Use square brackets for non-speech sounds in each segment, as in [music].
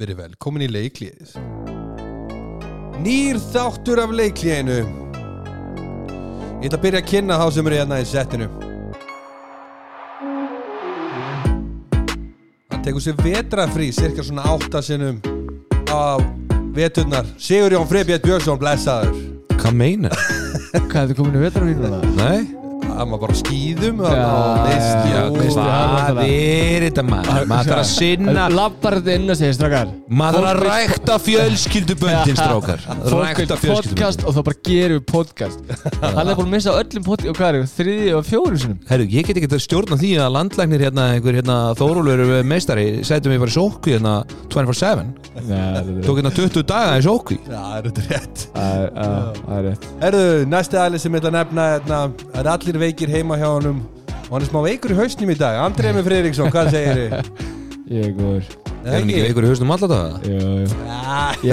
verið velkomin í leiklíðið. Nýr þáttur af leiklíðinu. Ég ætla að byrja að kynna þá sem eru hérna í settinu. Hann tekur sér vetrafrí, cirka svona áttasinnum á veturnar. Sigur Jón Freybjörn Björnsson, blessaður. Hvað meina? [laughs] Hvað, þetta komin í vetrafínuna? Nei Það maður bara skýðum og neist, Hvað er þetta maður? Maður þarf að sinna Lappar þetta inn og segir strákar Maður þarf að rækta fjölskylduböndin strákar. [laughs] Rækta fjölskylduböndin. og þá bara gerum við podcast. [laughs] Hann er búin að missa öllum podcast og hvað er það? Þriði og fjórum sinum Herru, ég get ekki að stjórna því að landlæknir hérna, einhver hérna Þórólur meistari Sætum við bara í sókvi hérna 24-7 Tók hérna 20 daga í sókvi. Það er þetta rétt. Það er rétt. Erðu, næsti aðli sem ég ætla að nefna hérna, er allir veikir heima hjá honum. Og hann er smá veikur í hausnum í dag. Andremi Friðriksson, hvað segir þið? [laughs] Ég er góður. Er hann ekki veikur í hausnum alltaf það? Jú, jú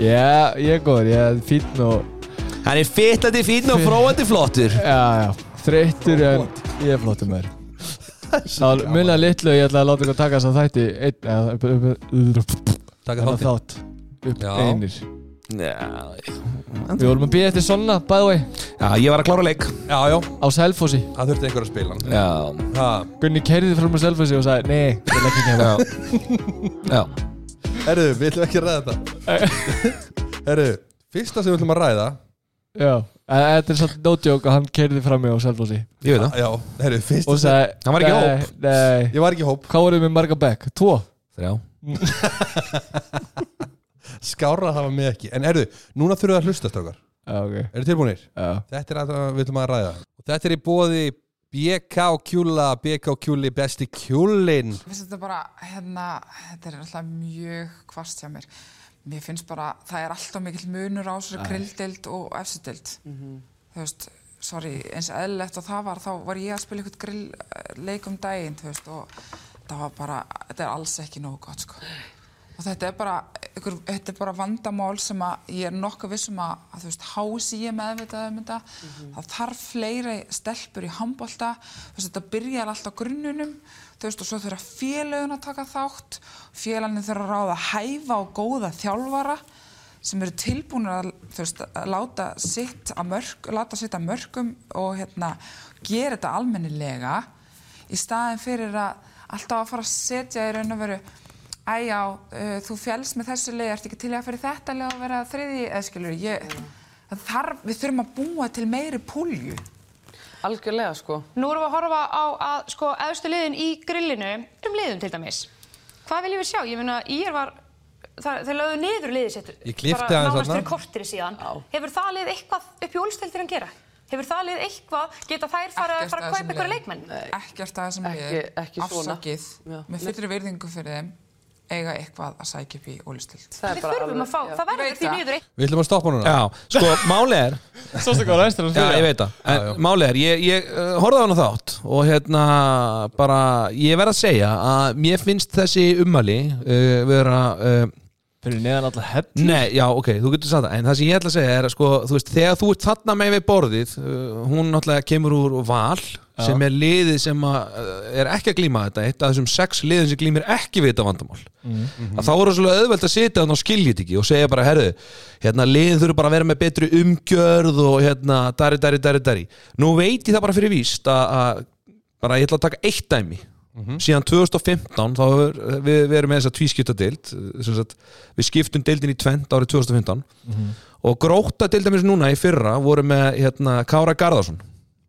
Já, ég er góður, ég er fínn og Hann er fyllandi fín og fróandi flottur. Já, já, þreyttur en ég er flottur með þér Munna litlu, ég ætla að láta ykkur taka þess að þætti einn, eða upp, upp, upp, upp, Takk þennan að þátti þátt. Upp Já. einir Já, Við vorum að býja eftir svona, by the way. Já, ég var að klára leik. Já, já, á Selfossi. Það þurfti einhver að spila. Hann Já, Ha, Gunni kerði fram á Selfossi og sagði Nei, ég legg ekki hérna. Já, já. Erðu, við ætlum ekki að ræða þetta. [laughs] Erðu, fyrsta sem við ætlum að ræða. Já, en þetta er svolítið no joke að hann kerði fram á Selfossi. Ég veit það. Já, erðu, fyrsta og sagði Hann var ekki í "Nei, Nei, Ég var ekki í hóp. Hvað voruð með marga bekk? Tvo? Þrjá [laughs] Skára að hafa mig ekki En erðu, núna þurfum við að hlusta strákar Já, ok Eru tilbúinir? Já, Þetta er að við ætlum að ræða Og þetta er í bóði BK Kjúla BK Kjúli besti kjúlin þetta bara, hérna, þetta er alltaf mjög kvast hjá mér. Mér finnst bara, það er alltaf mikill munur á þessari grilldeild og efsidild. Þú veist, sorry, eins eðlilegt og það var, þá var ég að spila ykkur grillleik um daginn, þú veist, og það var bara, þetta er alls ekki nógu gott, sko. Og þetta er bara, ykkur, þetta er bara vandamál sem að ég er nokkuð vissum að, að þú veist, hási ég meðvitað um þetta. Það þarf fleiri stelpur í handbolta, þú veist, þetta byrjar alltaf á grunnunum, þú veist, og svo þurfa félögin að taka þátt, félagin þurfa að ráða hæfa og góða þjálfara sem eru tilbúinir að, þú veist, að láta sitt að mörg, láta sitt að mörgum og hérna, gera þetta almennilega í staðin fyrir að alltaf að fara að setja í raun og veru æjá, uh, þú fjálst með þessu leið, ert ekki til í að fyrir þetta leið að vera þriði, eða skilur, ég, það þarf, við þurfum að búa til meiri púlju. Algjörlega sko. Nú erum við að horfa á að sko eðstu liðin í grillinu um liðum til dæmis. Hvað viljum við sjá? Ég meina, ég var, það, þeir lögðu niður liðið sitt. Ég bara aðeins nánast þarna. fyrir kortiri síðan. Já. Hefur það lið eitthvað upp í úlsteldir að gera? Hefur það lið eitthvað, geta þær fara, fara að kaupa ykkur leikmenn? Ekkert að Ekki- liðum, ekki svona. afsakið, með fullri virðingu fyrir þeim, eiga eitthvað að sækja upp í ólistild. Það Við þurfum að fá, það verður því eitthvað. Við ætlum að stoppa núna. Já, sko, máli er [laughs] ræstur að Já, ég veit það, máli er ég, ég uh, horfði á hana þátt og hérna bara, ég verð að segja að mér finnst þessi ummæli uh, vera uh, Fyrir neðan alltaf hell Nei, já, ok, þú getur sagt það. En það sem ég ætla að segja er að sko, þú veist, þegar þú ert þarna með við borðið uh, Hún náttúrulega kemur úr val Sem er liðið sem að, uh, er ekki að glíma þetta. Eitt af þessum sex liðin sem glímir ekki við þetta vandamál. Að Þá er það svolítið auðvelt að sitja þannig og skilja þetta ekki Og segja bara, herðu, hérna liðin þurfa bara að vera með betri umgjörð Og hérna, dari, dari, dari, dari. Nú veit ég það bara fyrir víst að, að Bara ég ætla að taka eitt dæmi síðan 2015 þá er, við, við erum með þessa tvískipta deild við skiptum deildin í tvent árið 2015 og gróta deildamis núna í fyrra voru með hérna, Kára Garðarsson.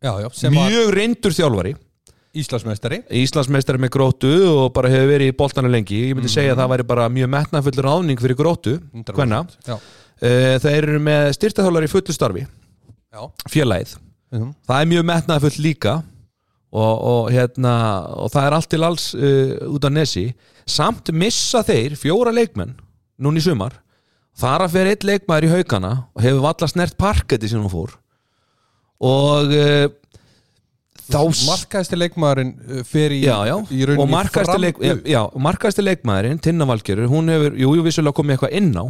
Já, já, mjög reyndur þjálfari. Íslandsmeistari. Íslandsmeistari með grótu og bara hefur verið í boltana lengi. Ég myndi segja að það væri bara mjög metnafullur áðning fyrir grótu, 100%. hvenna þeir eru með styrtaþjálfari í fullu starfi. Félagið. Mhm. það er mjög metnaðfull líka og, og, hérna, og það er allt til alls uh, út af nesi. Samt missa þeir fjóra leikmenn núna í sumar. Þar að fyrir eitt leikmaður í haugana og hefur valla snert parketti sem hún fór. Og uh, þá Markaðasti leikmaðurinn uh, fer í, í rauninni og markaðasti fram- leik, markaðasti leikmaðurinn Tinna Valgerur, hún hefur, jú, jú, vissulega komið eitthvað inn á.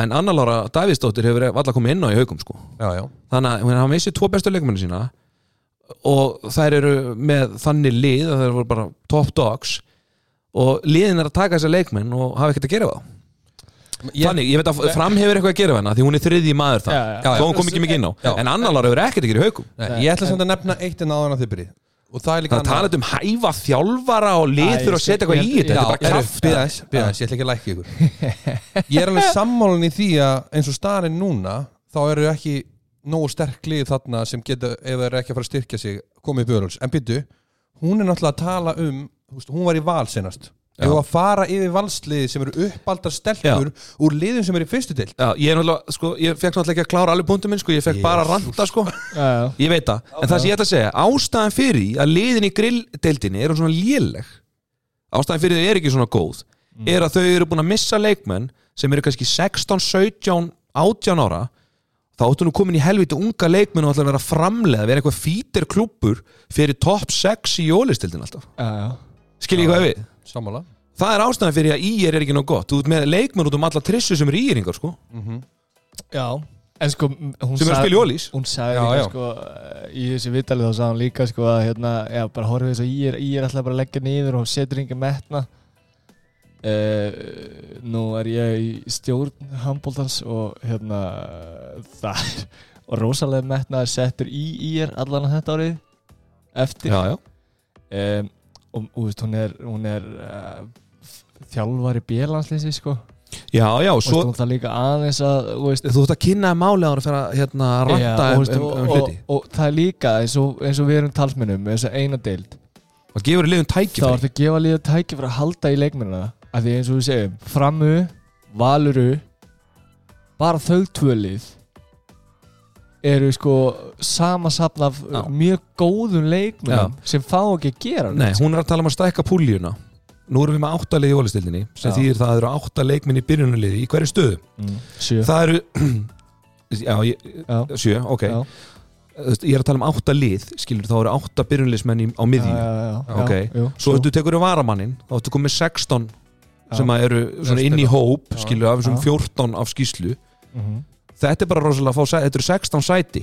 En Anna Lára Davíðsdóttir hefur valla komið inn á í haugum sko. Þannig að hafa missið tvo bestu leikmenni sína og þær eru með þannig lið að þær voru bara top dogs og liðin er að taka þessa leikmenn og hafa ekkert að gera við þá. Þannig, ég veit að fram hefur eitthvað að gera við hana því hún er þriði maður það Já, já. þó hún kom ekki mikið inn á. Já. en annar lára hefur ekkert að gera í haugum ég ætla samt að nefna eitt en áðan að þið og það er líka þannig að tala um hæfa þjálfara og fyrir að setja eitthvað í þetta. Þetta er bara kraft BS, BS, ég ætla ekki að lækka ykkur. [laughs] Ég er alveg sammálun í því að eins og staðarinn núna þá eru ekki nógu sterk lið þarna sem geta, ef það er ekki að fara að styrkja sig komið í björnuls, en byttu hún er náttúrulega að tala um hún var í val senast Já. ef að fara yfir valsliði sem eru uppaldar stelpur úr liðum sem eru í fyrstu Já, ég, er sko, ég fekk náttúrulega ekki að klára alveg punktum minn sko, ég fekk bara að ranta sko. Já, já. ég veit það, en það sem ég ætla að segja ástæðan fyrir að liðin í grilldeildinni eru svona léleg ástæðan fyrir því er ekki svona góð er að þau eru búin að missa leikmenn sem eru kannski 16, 17 18 ára þá áttu nú komin í helviti unga leikmenn og ætla að vera framlega, vera eitthvað fítir klúppur fyrir topp 6 í jólistildin alltaf. Já, já. skil ég hvað við? Sammála. Það er ástæðan fyrir að ír er ekki nóg gott. Þú ert með leikmenn út um alla trissu sem eru íringar sko, Já, en sko sem eru að sagði- spila í ólís Hún sagði Já, líka já. sko í þessu vitalið þá sagði hún líka sko að hérna, já, bara horfið þess að ég er, ég er alltaf bara að leggja niður og setur yngi metna uh, Nú er ég í stjórn handbóltans og hérna það er rosalega metna er settur í ír allan að þetta árið eftir. Já, já. Um, og, og veist, hún er, hún er uh, þjálfari bjölanslýsi sko. Já, og svo hún það líka aðeins að þú veist, Þú ert að kynna máli á hann að hérna, Já, um, veist, um, um og, hluti. og, og það er líka eins og, eins og við erum talsmennum eins og eina deild. Liðum þá tækifæri ertu að gefa líða tæki fyrir að halda í leikmennina af því eins og við segjum framu, valuru bara þau tvölið eru sko samasapn af Já. mjög góðum leikmennum sem fá ekki að gera Nei, hún er að tala um að stækka púljuna Nú erum við með átta lið í ólistildinni sem Já. þýðir það að það eru átta leikminn í byrjunarliði í hverju stöðu mm. Það eru [clears throat] Já, ég, Já. sjö, ok Ég er að tala um átta lið, skilur, þá eru átta byrjunarliðsmenn í- á miðju Já, já, já, Ok. Svo þú tekur við varamannin, þá ertu komið 16 sem eru inn í hóp, Já. skilur, af þessum Já. 14 af skýslu Mhm. Þetta er bara rosalega að fá, þetta eru 16 sæti.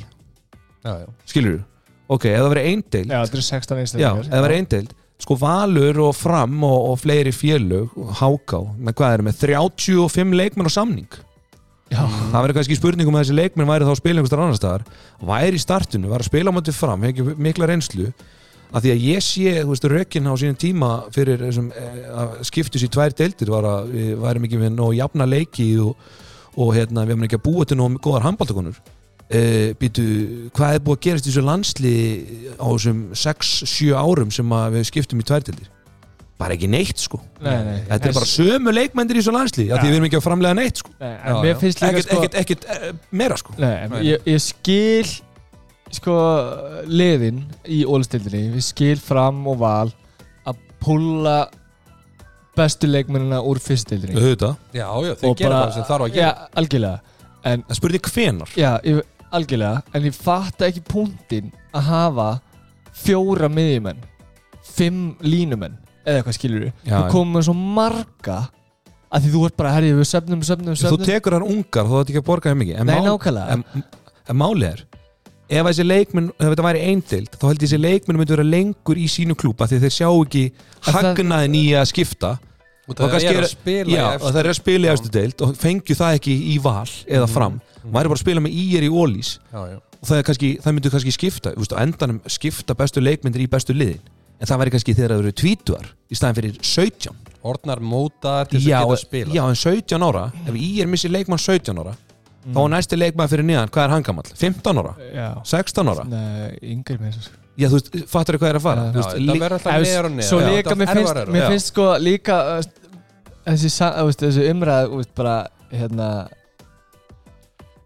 Skilur ok, það verið eindeild. Já, þetta eru 16 já, einstaklingar það verið eindeild. Sko Valur og Fram og, og fleiri félög og Háká, með hvað er með 35 leikmenn á samning? Já, það verður kannski spurningum að þessi leikmenn væri þá að spila einhverstar annar staðar. Væri í startinu, var að spila á móti Fram hef ekki mikla reynslu að því að ég sé, þú veist, rökin á sínum tíma fyrir þessum eh, að skiptus í tvær deildir var að við værum ekki með nóg jafna leiki og, og hérna, við erum ekki að búa til nóg góðar handbáltakonur uh, býtu, hvað er búið að gerast í þessu landsli á þessum 6-7 árum sem við skiptum í tvær deildir? Bara ekki neitt sko. Nei, nei. Þetta er bara sömu leikmyndir í þessu landsli ja. því við erum ekki að framlega neitt sko. Nei, Já, já. ekkert, sko ekkert, ekkert eh, meira sko. Ég, ég skil sko liðin í ólistildinni við skil fram og val að pulla bestu leikmennina úr fyrstildinni auðvitað, Já, já, þau gera það sem þarf að Já, gera algjörlega. En, það spurði hvenar já, ég, algjörlega. En ég fatta ekki punktin að hafa fjóra miðjumenn fimm línumenn eða eitthvað skilur við Já, þú já. komum með svo marga að því þú ert bara, herri, við söfnum, söfnum, þú söfnum. tekur hann ungar þá þetta ekki að borga þeim mikið. En, Nei, mál- nákvæmlega. en, en málið er ef þessi leikmenn, ef þetta væri eindild þá held ég þessi leikmenn myndi vera lengur í sínu klúpa því þeir sjá ekki hagnaðin í að skipta. Og Og það er er- að spila já, í og það er að spila í eftir deild og fengju það ekki í val eða fram. og væri bara að spila með í ólís Já, já. Og það, er kannski, það myndi kannski skipta þú veist, á endanum skipta bestu leikmyndir í bestu liðin. En það væri kannski þegar það eru tvítuar í staðin fyrir 17 Orðnar mótaðar til þess að geta spila já, en 17 ára ef ég er missi leikmann 17 ára þá er næsti leikmann fyrir niðan, hvað er hann gamall? 15 ára? Já, 16 ára? Nei, yngri með þessu Já, þú veist, fattur hvað er að fara? Já, veist, það verður alltaf neðar og neðar Svo líka, mér finnst, mér finnst sko líka þessi, þessi umræð bara, hérna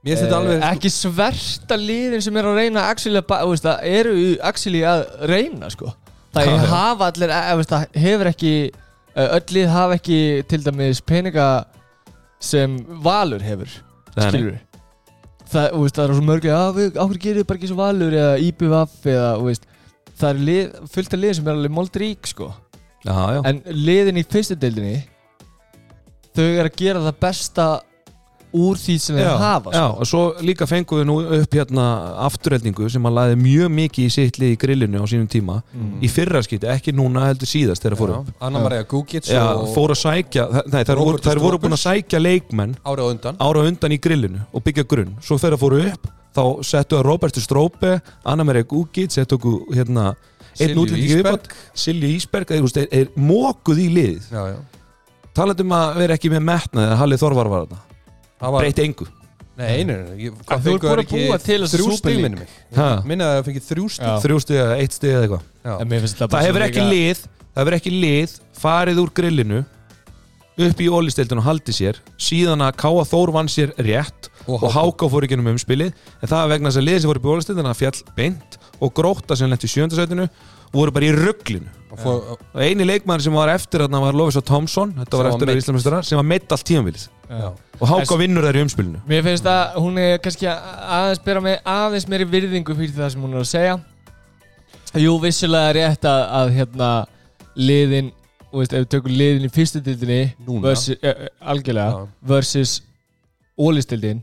eh, alveg ekki sverta liðin sem er að reyna actually, að eru actually að reyna sko það já. hafa allir, eh, veist, það hefur ekki eh, öll lið hafa ekki til dæmis peninga sem Valur hefur Skilur það, þú veist, það er svo mörglega við, áhverju gerir við bara ekki svo Valur eða IBVF eða, veist það er lið, fullt af lið sem er alveg moldrík sko. Já, En liðin í fyrstu deildinni Þau eru að gera það besta úr því sem þeir hafa já, sko. og svo líka fengum við nú upp hérna afturreldingu sem að laði mjög mikið í sitt lið í grillinu á sínum tíma í fyrra skiti, ekki núna heldur síðast þegar fóru upp. Anna Maria Gugic Já, og fóru að sækja, nei, þær voru, þær voru búin að sækja leikmenn ára undan. ára undan í grillinu og byggja grunn. Svo þegar fóru upp, þá settu að Robertu Strópe, Anna Maria Gugic settu okkur hérna einn Silju Ísberg. eða, er, er mókuð í lið. Já, já. Talandi um að vera ekki með metnaði að Halli Þorvar var Það breytti engu nei, nei, nei ég- hvað þú ert fengu búin að búa til stig League. minni mig. Minna að það fengið þrjú Já. þrjú stig eða eitt stig eða eitthvað Já. En mér finnst þetta það bara hefur ekki lið það hefur ekki lið farið úr grillinu upp í ólistildin og haldið sér síðan að Káa Þór vann sér rétt Og og, Háká fór ekki um umspilið en það er vegna þess að liðið sem voru upp í ólistildin að fjall beint og gróta sem lent í sjöndasætinu og voru bara í rugglinu Og eini leikmaður sem var eftir þarna var Lofis og Thompson þetta var eftir að Íslamistara sem var meitt allt tímanvilið og Háká En- vinnur þær í umspilinu. Mér finnst að hún er kannski aðeins bera með aðeins meiri virðingu fyrir það sem hún er að segja. Jú, vissulega er rétt að, að hérna liðin, veist, ef við tökum liðin í fyrstu dildinni Núna. versus, uh, algjörlega, Já. versus ólistildin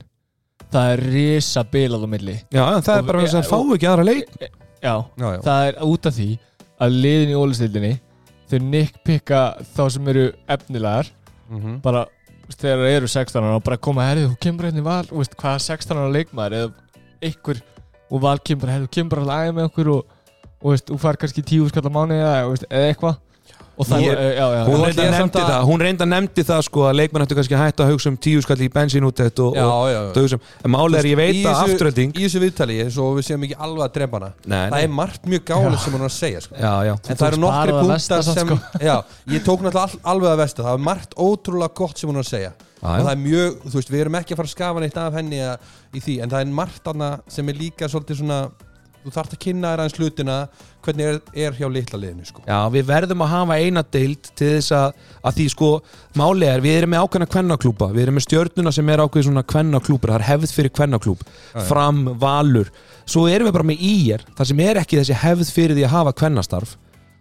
það er risa bilað á milli. Já, það er bara að og- fá ekki aðra leik Já, Já, já. Það er út af því að liðin í ólistildinni þau nickpicka þá sem eru efnilegar. Mhm. bara þú veist, þegar það eru 16 ára og bara koma herrið, þú kemur hérna í val. Veist, hvaða 16 ára leikmaður eða ykkur og val kemur bara, herrið, þú kemur bara að laga með okkur og, og veist, þú far kannski tíu skall á mánu eða, eða eitthvað það Ég- já, já, hún reynda nefndi að- það hún reynda nefndi það sko að leikmenn ættu kannski að hætta að hugsa um tíu skall í bensínútett og, og þau hugsa um en máli er ég veit Í að afturölding Í þessu viðtali, svo við séum ekki alveg að drepa hana. Nei, Það nei. er margt mjög gálega sem hún er að segja sko. já, já. En það eru nokkri punktar sem sko. Já, ég tók náttúrulega alveg að vesta Það er margt ótrúlega gott sem hún er að segja. Og það er mjög, þú veist, við erum ekki að fara að skafa neitt af henni að, í því En það er margt Þú þarft að kynna þér aðeins hlutina Hvernig er, er hjá litla liðinu sko. Já, við verðum að hafa eina deild til þess að, að því sko, máli er, við erum með ákveðna kvennaklúpa, við erum með stjörnuna sem er ákveð svona kvennaklúpur, það er hefð fyrir kvennaklúp, fram, valur, svo erum við bara með ír, það sem er ekki þessi hefð fyrir því að hafa kvennastarf,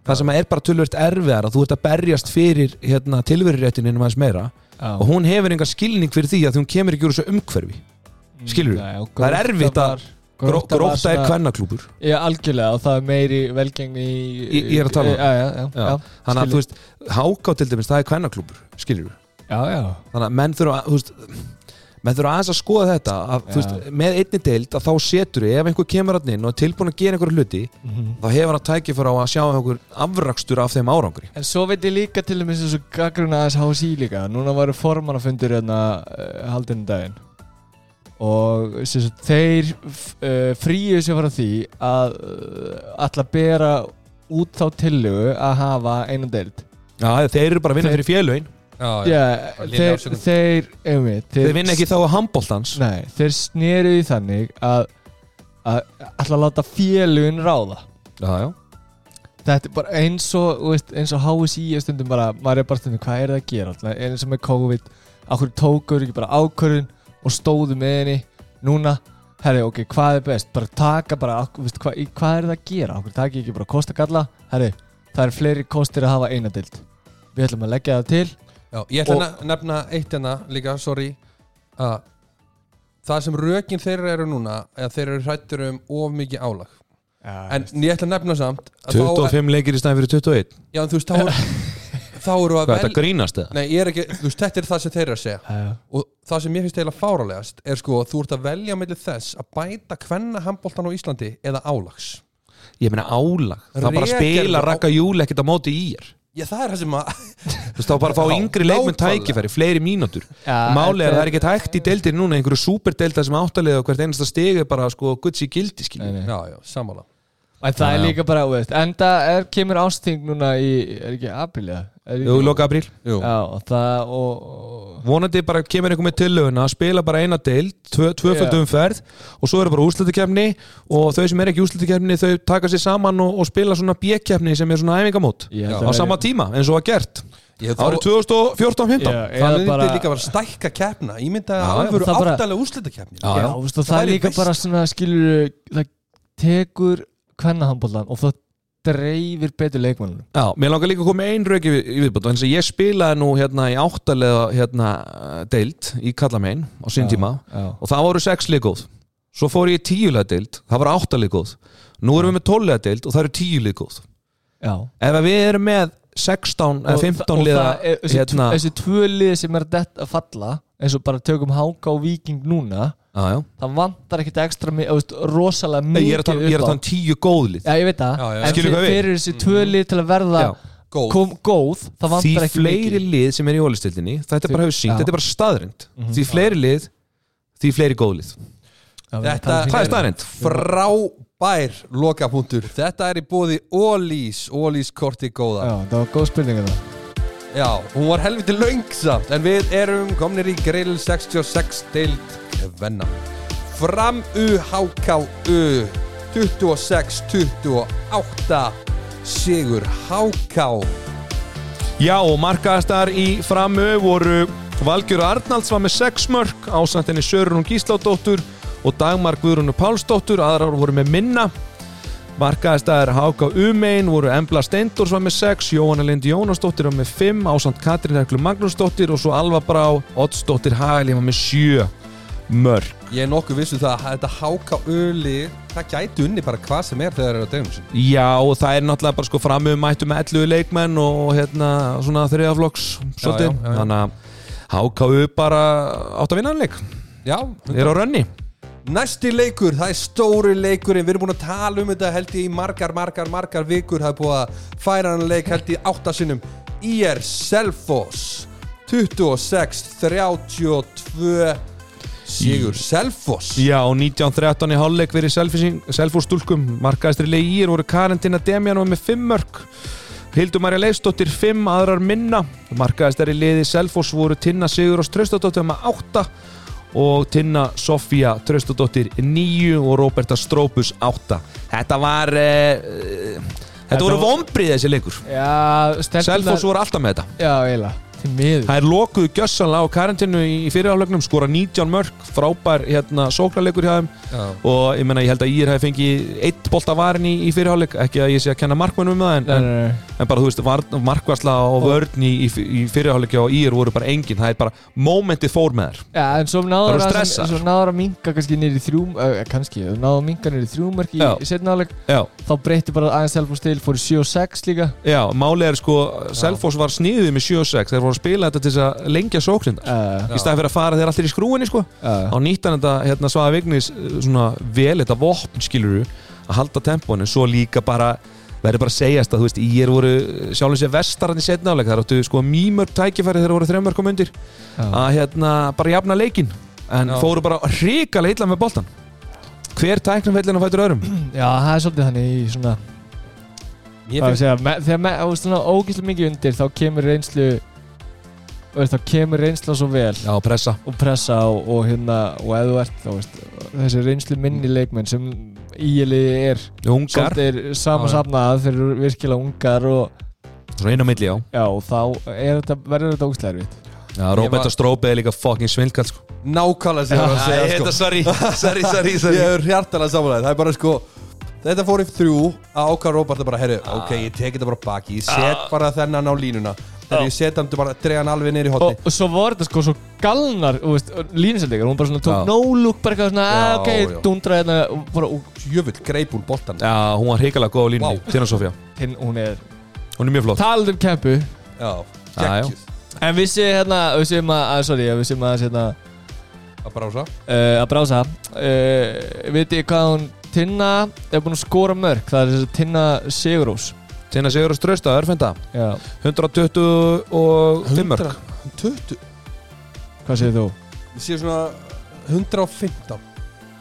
það sem er bara tölvöld erfiðar að þú ert að berjast fyrir hérna, tilveruréttin innum aðeins meira. Já. og hún hefur enga skilning fyrir því að hún kemur ekki úr þessu umhverfi, skilur Nei, og Það er erfitt að- var gróta er kvennaklúpur. Já, algjörlega og það er meiri velgengni í Ég- er að tala um. Já, já, já, Þannig að þú veist, háká til dæmis, það er kvennaklúpur, skilur Já, já. Þannig að menn þurfa þú veist, menn þurfa aðeins að skoða þetta að, veist, með einni deild að þá setur ef einhver kemur hann inn og er tilbúin að gera einhverju hluti Mhm. þá hefur hann tækifæra á að sjá einhver afrakstur af þeim árangri. En svo veit ég líka til dæmis þessu gaggruna aðeins HSI líka. Núna varu formannafundur hérna uh, haldinu daginn og sagt, þeir uh, fríu sér frá því að uh, ætla að bera út þá tillögu að hafa einu deild. Já, þeir eru bara að vinna Þeir- fyrir félögin. Já, Já, þeir, þeir, einmitt, þeir vinna ekki þá að handbóltans Nei, þeir sneru því þannig að, að að láta félögin ráða. Já, já. Þetta er bara eins og, þú veist, eins og HSI stundum bara, maður er bara stundum, hvað er það að gera? Alltaf, eins og með COVID, áhverju tókur ekki bara ákvörðun og stóðu með henni, núna, herri, ok, hvað er best, bara taka bara, þú veist, hvað, er það að gera, áhverju taki ekki bara kosta galla, herri, það er fleiri kostir að hafa eina dild, við ætlum að leggja það til, Já, ég ætla Og- að ne- nefna eitt hérna líka, sorry. Að það sem rökin þeirra eru núna er að þeir eru hrættur um of mikið álag. En ég ætla að nefna samt að 25 leikir í stæðin fyrir 21 þá, já, en þú veist, þá, [laughs] þá eru að Hvað, þetta grínast eða? Nei, ég er ekki, þú veist, þetta er það sem þeir eru að segja uh, og það sem ég finnst eiginlega fáralegast er sko að þú ert að velja mellir þess að bæta hvenna handbóltan á Íslandi eða álags Ég meina álag, það bara Rekerðu spila rakka júl ekkert á móti í er Já, það er það sem að Þú veist, þá bara að fá Já, yngri leikmenn nákvæmlega. tækifæri, fleiri mínútur Já, Máli er þetta að það er ekkert hægt í deildir núna einhverju superdeilda sem áttalið og hvert einasta stig er bara sko guds í gildi Nei, skilur nei. Já, já, sammála En það Já, er já. líka bara, veist, enda er, kemur ásting núna í, er ekki apríl eða? Jú, loka apríl. Vonandi bara kemur einhver með tillöguna að spila bara eina deild, tvö, tvöföldum Já. umferð og svo er bara úrslutakefni og þau sem er ekki úrslutakefni þau taka sér saman og, og spila svona bjekkefni sem er svona æfingamót held á að sama tíma eins og var gert. Árið 2014-15 Já, Það eða myndi bara, líka að vera stækka keppna Ég myndi að það bara- áttalega úrslitakeppni. Já, já, já. veist, og Það það er líka veist. bara svona, skilur það tekur kvennahambollan og það dreifir betur leikmannunum Já, mér langar líka að koma með ein rauk í, í viðbútt eins og ég spilaði nú hérna í áttalega hérna deild í Kallamein á sín tíma og það voru sex líkóð svo fór ég í tíulega deild, það voru átta líkóð nú erum við með tóllega deild og það eru tíu líkóð Já. ef við erum með 16 eða Og 15 það- og liða þessi, hérna, tvö lið sem er dett að falla eins og bara tökum Háka og Víking núna já. það vantar ekkit ekstra rosalega mikið ég er að tala er að tala um tíu góðlið Já, ég veit það, Já, já, já. en við? fyrir þessi tvö lið til að verða Já. Góð. kom, góð, það því vantar ekki fleiri mikið. lið sem er í ólistildinni þetta bara hefur sínt. Mhm. þetta er bara staðrind því fleiri lið, því fleiri góðlið Þetta það er staðrind frábær lokapunktur. Þetta er í bóði Ólís Ólís korti góða. Já, það var góð spurning það Já, hún var helviti löngsamt En við erum komnir í grill 66 deild Venna Fram UHKU 26-28 Sigur HK Já markaðastar í framu voru Valgjör Arnalds var með 6 mörg ásandinni Sörun Gísládóttur og Dagmar Guðrunu Pálsdóttur aðrar voru með minna markaðastar Háka Umein voru Embla Steindors var með 6 Jóhanna Lind Jónasdóttir var með 5 ásand Katrín Herklu Magnúsdóttir og svo Alva Brá Oddsdóttir Hagalín var með 7 mörg Ég er nokkuð vissu það að þetta HK-öli Það gæti unni bara hvað sem er þegar það er á deginum sin Já og það er náttúrulega bara sko framöfum mættu með 11 leikmenn og hérna svona þriðaflokks svolítið. Þannig að HKU bara átt að vinna hann leik. Já, er á rönni Næsti leikur, það er stóri leikurinn. Við erum búin að tala um þetta held ég í margar, margar, margar vikur. Það er búið að færa hann leik held ég áttasinnum IR Selfoss 26-32 Sigur. Selfoss. Já og 19-13 í hálfleik verið Selfos-stúlkum. Markaðistri leigir voru Karentina Demjan með 5 mörg Hildur Marja Leifsdóttir 5 aðrar minna. Markaðistri liði Selfos voru Tinna Sigur og Tröstadóttir með 8 og Tinna Sofía Tröstadóttir 9 og Róberta Strópus 8 Þetta var uh, Þetta voru vombrið þessi leikur. Selfos voru alltaf með þetta. Já, eiginlega, Það er lokuðu gjössanlega á karantinu í, fyrirhálegnum, skora 19 mörg, frábær hérna, sóknarleikur hjá þeim. Og ég menna ég held að Ír hefði fengið eitt bolt af varin í, í fyrirháleik, ekki að ég sé að kenna markmennum um það en, en, en bara þú veist, var, markvarsla og vörn í, í, fyrirháleik á Ír voru bara engin, það er bara momentið fór með þær. Já, en svo náður að, náður að minka kannski í þrjú uh, kannski, náður að minka niður í þrjúmörk í, setnaðaleg, þá breytti bara aðeins Selfoss til, fór í 7 og 6 líka. Já, málið er Selfoss var sniðið með 7-6, þeir voru að spila þetta til þess að lengja sóknindar uh, í staði fyrir að fara þeir allir í skrúinni sko. Uh, á nýttan þetta hérna, svaða vignis svona vel þetta vopn skiluru að halda tempónu svo líka bara verður bara að segjast að þú veist ég er voru sjálfins ég vestarinn í setna áleik þar áttu sko mýmörg tækifæri þegar voru þremmörg kom undir að hérna bara jafna leikin en Já. fóru bara ríkala illa með boltan hver tæknum fellin á fætur öðrum? Já, það er svolítið þannig í svona Ég hvað finnst að segja, me, þegar svona ógæslega mikið undir þá kemur reynslu veist, þá kemur reynsla svo vel. Já pressa. Og pressa og, og hérna og eða þú ert þá veist, þessi reynslu minni leikmenn sem íliði er ungar. svolítið samansafnað þeir eru virkilega ungar og svona inn á milli já. Já og þá er þetta, verður þetta ógæslega erfitt. Já Roberta var- Strópe er líka fucking svindkall sko. Nákvæmlega sem ég var að segja sko. sorry sorry sorry [laughs] Ég hefur hjartalega samanlega Það er bara sko Þetta fór í þrjú að ákvæða Róbert að bara herru, ok, ég tek þetta bara baki ég set bara þennan á línuna þegar ég set hann bara, drega hann alveg niður í hotni og, og svo voru þetta sko svo galnar línisendingar, hún bara svona tók Já. no look bara eitthvað svona, Já, ah, ok, dundra hérna og bara, jöfull greip hún boltan já hún var hrikalega góð á línunni Vá. Tina Sofía hinn, hún er hún er mjög flott. talað um kempu Já, geggjuð. En vissi hérna, vissi um að, að sorry, vissi um að hérna að brása uh, að brása uh, veitir hvað hún Tinna er búin að skora mörg það er þessi Tinna Sigurós Sina Sigur og Strösta, örfenda 125 mörg 120? Hvað segir þú? Ég segir svona 115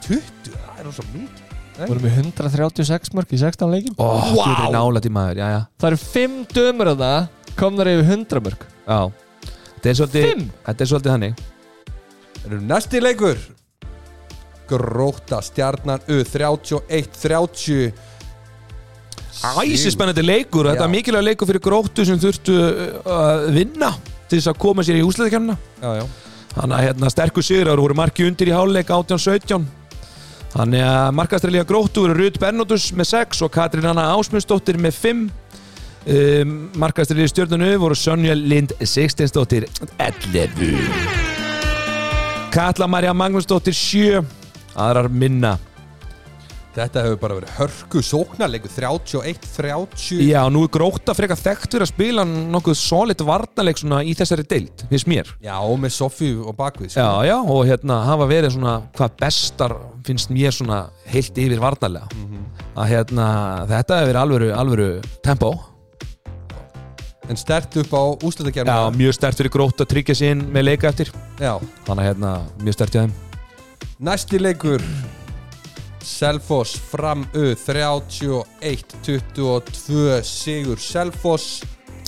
20? Það er svo mikið. Við vorum við 136 mörg í 16 leikin oh, wow. maður, já, já. Það eru 5 dömur af það komður yfir 100 mörg Þetta er svolítið hannig Það eru næsti leikur. Gróta stjarnan U31-30 Æsispennandi leikur, þetta er mikilvæg leikur fyrir gróttu sem þurftu uh, að vinna til þess að koma sér í úsleðikernina þannig að hérna, sterkur sigur ára voru marki undir í háluleik 18-17 þannig að markastrælíka gróttu voru Rud Bernóttus með 6 og Katrín Anna Ásmundsdóttir með 5 um, markastrælíka stjórnunu voru Sonja Lind 16-dóttir 11 Katla Marja Magnúsdóttir 7 aðrar minna. Þetta hefur bara verið hörku sóknarleiku 31-30 Já, nú er gróta frekar þekkt fyrir að spila nokkuð solid varnarleik í þessari deild, finnst mér. Já, með Sofíu og bakvið sko. Já, já, og hérna hafa verið svona hvað bestar finnst mér svona heilt yfir varnarlega. Að hérna, þetta hefur verið alvöru, alvöru tempo. En stert upp á úslutakefna Já, mjög stert fyrir grót að tryggja sig inn með leika eftir. Já. Þannig hérna, mjög stert í þeim. Næsti leikur Selfoss fram U 31-22 Sigur Selfoss.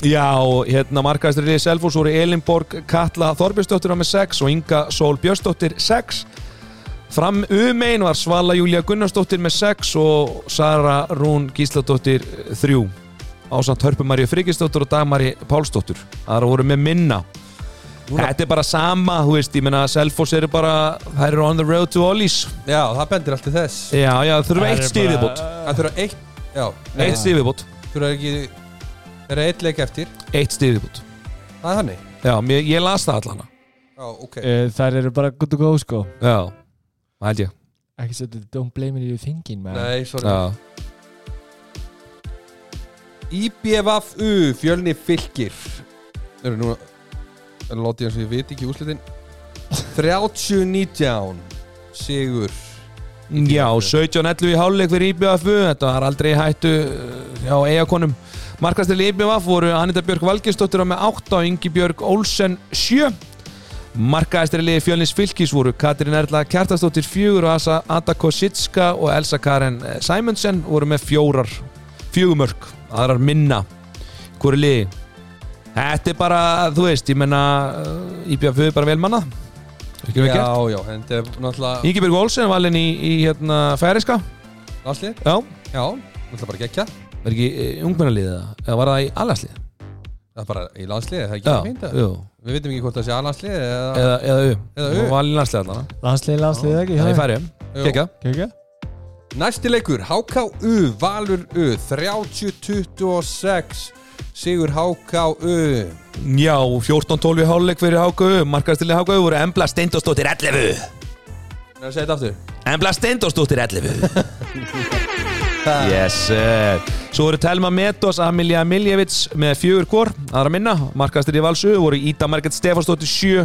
Já, hérna markaðisturinn í Selfoss voru Elinborg Katla Þorbjörnsdóttir á með 6 og Inga Sól Björnsdóttir 6 Fram umein var Svala Júlia Gunnarsdóttir með 6 og Sara Rún Gísladóttir 3 ásamt Hörpumaríu Frigisdóttir og Dagmari Pálsdóttir Það voru með minna Þetta er bara sama, þú veist, ég meina Selfoss eru bara, það eru on the road to Ollies Já, það bendir allt til þess. Já, já, Það eitt er stíðið bara- bót Það þurfa eitt Já, Eitt stíðið bót þurfa ekki Það er eitt leik eftir. Eitt stíðið bót Það er þannig? Já, mér, ég las það allan. Já, ok. Uh, Þær eru bara good to go sko. Já, það held ég. Ekki setja don't blame it you thinking man. Nei, sorry. Já, IBVFU Fjölni Fylkir. Það eru nú Það láti ég og ég veit ekki úrslitin. 30-19 Sigur Já, 17-11 í háluleik fyrir IBF Þetta var aldrei hættu uh, hjá eigakonum Markastil IBF voru Anita Björk Valginsdóttir á með 8 og Ingi Björk Olsen 7 Markaðistir liði fjölnins fylgis voru Katrin Erla Kjartastóttir 4 og Asa Ada Kositska og Elsa Karen eh, Simonsen voru með fjórar fjögumörk, aðrar minna. Hvor er liði? Þetta er bara, þú veist, ég menna IBF er bara vel manna Já, já, en þetta er náttúrulega Ingi Björk Olsen valinn í, í hérna, færiska Landslið Já, Já, náttúrulega bara gekja var ekki e, ungmennalið eða eða var það í allarslið? Það er bara í landslið, það er ekki fínt það jú. Við veitum ekki hvort það sé A-landslið eða Eða, eða U. Eða U. Og valinn landslið allan Landslið, landslið ekki? Það er færi Jú. Kekja Kekja Næsti leikur, HKU, Valur U 30-26 Sigur HKU Já, 14-12 í háluleik fyrir HKU Markastilið HKU voru Embla Steindósdóttir 11 Nei, segja þetta aftur? Embla Steindósdóttir 11 [laughs] Yes Svo voru Telma Metos, Amelia Miljevits með fjögur kor, aðra minna Markastilið Valsu voru Ída Marget Stefánsdóttir 7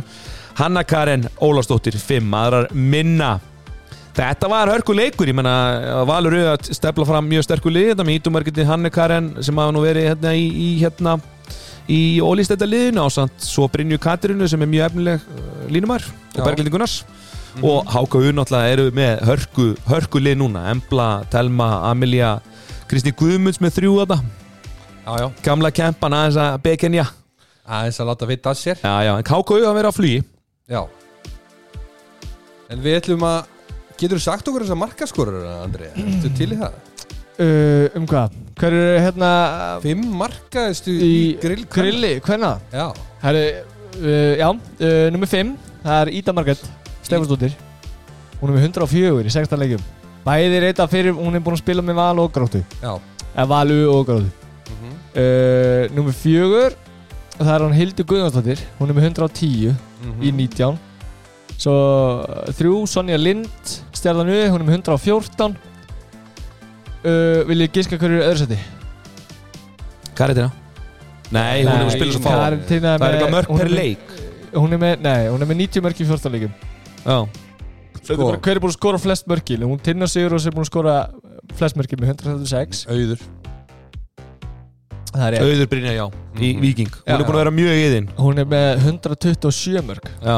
Hanna Karen Ólafsdóttir 5, aðrar minna Þetta var hörku leikur, ég menna Valur auðvitað að stefla fram mjög sterku lið þetta með ítumarketi Hanne Karen sem hafa nú verið hérna í, í hérna í ólýstætta liðinu ásand svo Brynju Katirinu sem er mjög efnileg uh, línumar og Já. Berglindi Gunnars. Og HKU náttúrulega eru með hörku, hörku lið núna, Embla, Telma, Amelia Kristi Guðmunds með þrjú þetta gamla kempan aðeins að bekenja Aðeins að láta vita að sér. Já, já, en HKU að vera á flugi. Já. En við ætlum að Getur þú sagt okkur þessar markaskorur, Andri? Ertu til í það? uh, Um hvað? Hver eru hérna Fimm markaðistu í, Í grill Grilli, hvenna? Já Herru, uh, já, uh, nummer 5 Það er Ída Marget Stefansdóttir Hún er með 104 í 16 leikjum Bæði reyta fyrir, hún er búin að spila með Val og Gróttu Já Eða Valu og Gróttu Mhm. uh, Nummer 4 Það er hún Hildur Guðjónsdóttir Hún er með 110 Mhm. í 19 Svo uh, þrjú, Sonja Lind Stjarðanu, hún er með 114 uh, Vil ég giska hverju er öðru seti? Karetina Nei, hún hefur spilað svo fá. Það er með- eitthvað mörg hún per er með- leik. Hún er með, nei, hún er með 90 mörk í 14 leikum. Já, er bara hver er búin að skora flest mörkin Hún Tinna Sigur og er búin að skora flest mörkin með 136 Auður. Er auður Brynja, já, í Mhm. Viking Hún Já. er búin að vera mjög í þinn Hún er með 127 mörk. Já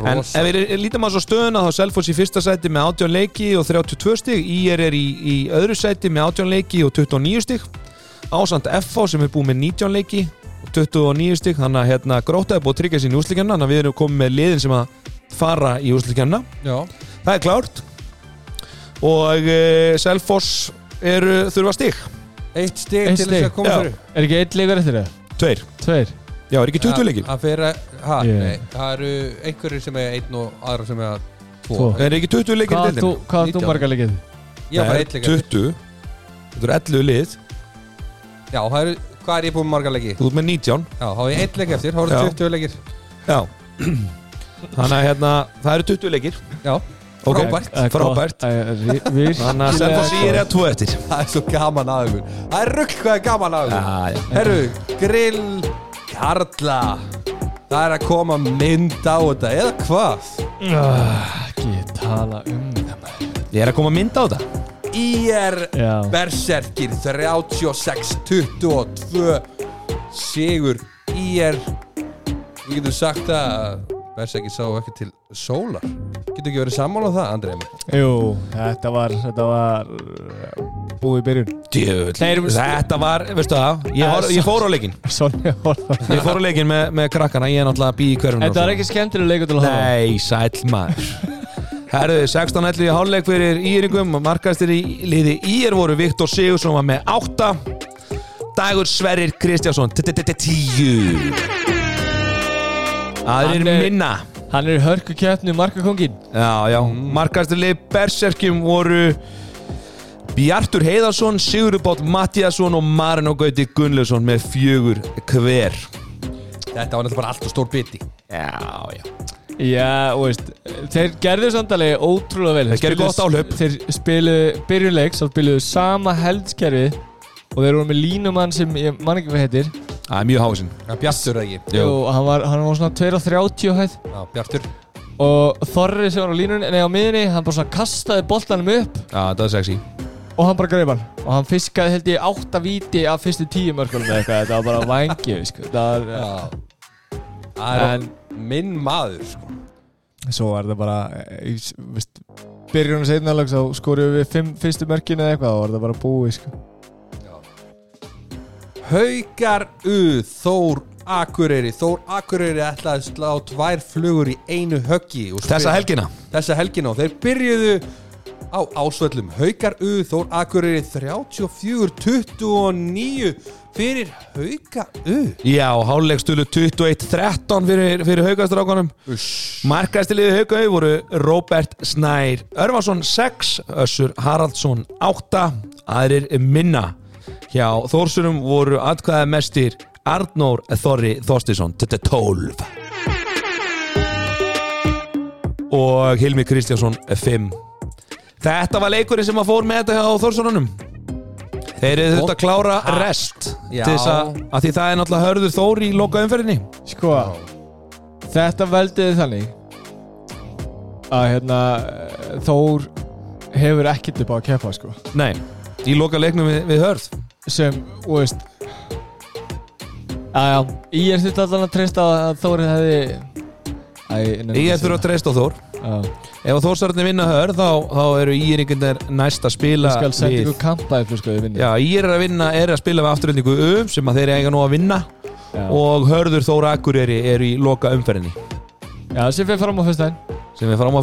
En Rosa. ef við lítum að svo stöðuna þá Selfoss í fyrsta sæti með 18 leiki og 32 stig. IR er í, í öðru sæti með 18 leiki og 29 stig. Ásand FH sem er búið með 19 leiki og 29 stig. Þannig að hérna, gróta er búið að tryggja sín í úslikjarna þannig að við erum komið með liðin sem að fara í úslikjarna Já. Það er klárt. Og e, Selfoss eru þurfa stig. Eitt stig Eitt til þess að koma fyrir. Er ekki einn leikur eftir það? Tveir, Tveir já er ekki 20 leikir Það fyrir, ha, Yeah. nei Það eru einhverjir sem er einn og aðra sem er tvo Er ekki 20 leikir í þú- deildinni? hvað átt þú 19? marga leikið? Ég var Nei, eitt leik eftir. 20 Þetta eru 11 lið Já, það eru, hvað er ég búin marga leiki? Þú ert með 19 Já, þá er ég eitt leik eftir, þá eru Já. 20 leikir Já [clears throat] Þannig að hérna, það eru 20 leikir Já, Ok. frábært Það er Frábært. það er Þannig að Selfoss í er að 2 eftir Það er svo gaman að ykkur Það er rugg hvað er gaman að Já, já Herru, grill Karla Það er að koma mynd á þetta Eða hvað? Ekki tala um það maður. Ég er að koma að mynda á þetta IR Já. Berserkir 36-22 Sigur IR Við getum sagt að Berserkir sá ekki til sólar. Getur ekki verið sammála um það, Andrei Emil? Jú, þetta var, þetta var uh, búið í byrjun. Djöfull, Þetta var, veistu það? Ég, var, ég fór á leikin Sonja horfa Ég fór á leikin með, með krakkana Ég er náttúrulega að býja í hverfinu Þetta var ekki skemmtileg leikur til að horfa á. Nei, sæll maður. Herðu, 16-11 í hálfleik fyrir Íringum Markastir í liði Ír voru Viktor Sigursson var með 8 Dagur Sverrir Kristjánsson 10 Hann er- minna. Hann er hörku keppni markakongin Já, já, markastir lið Berserkjum voru Bjartur Heiðarsson, Sigurður Bátt Mattiasson og Marino Gauti Gunnlaugsson með fjögur hver. Þetta var náttúrulega bara allt og stór biti. Já, já. Já, og veist Þeir gerðu samtalegi ótrúlega vel. Þeir gerðu gott áhlaup. Þeir spiluðu byrjunleik Svo spiluðu sama heldskerfi Og þeir voru með línumann sem Ég man ekki hvað heitir. Það er mjög hásinn Já, Bjartur eða ekki? Jú. Og hann var, hann var svona 2.30 hæð Já, Bjartur. Og Þorri sem var á línunni Nei, á miðinni Hann bara svona kastaði boltanum upp. Já, það er sexy. Og hann bara greip hann. Og hann fiskaði held ég átta víti Af fyrstu tíu mörkunum eða eitthvað. Þetta var bara vangið sko. Það var Já. Það er En minn maður sko. Svo var það bara eh, í- veist, Byrjunum seinnalag Svo skoruðu við fimm fyrstu mörkinu eða eitthvað Og var það bara búið sko. Haukar U Þór Akureyri. Þór Akureyri ætlaði að slá tvær flugur í einu höggi Þessa helgina? Þessa helgina og þeir byrjuðu á ásvöllum. Haukar U Þór Akureyri 34-29 fyrir Hauka U. Já, hálfleikstölu 21-13 fyrir, fyrir haugastrákanum. Markastiliði haugaau voru Robert Snær Örvarsson 6, Össur Haraldsson 8, aðrir minna Hjá Þórsurum voru atkvæða mestir Arnór Þorri Þorstisson 12 og Hilmi Kristjánsson 5 Þetta var leikurinn sem að fór með þetta hjá Þórsununum Þeir eru þetta að klára rest til þess að, að því það er náttúrulega hörður Þór í loka umferðinni. Sko Þetta veldiði þannig Að hérna Þór hefur ekkert upp á að keppa sko. Nei, í loka leiknum við, við hörð Sem, þú veist Æja, ég er þetta allan að treysta að Þór hefði Æ, Ég þurfa að treysta á Þór. Að Ef að Þórsararnir vinna hörð þá, þá eru íringarnir næst að spila Ég skal senda við ykkur kampaði fyrir sko við vinni Já, ír er að vinna, er að spila við afturhendingu um sem að þeir eiga nú að vinna. Já. og hörður Þóra Akureyri er í loka umferðinni. Já, sem fyrir fram á fyrstæðin sem við fáum á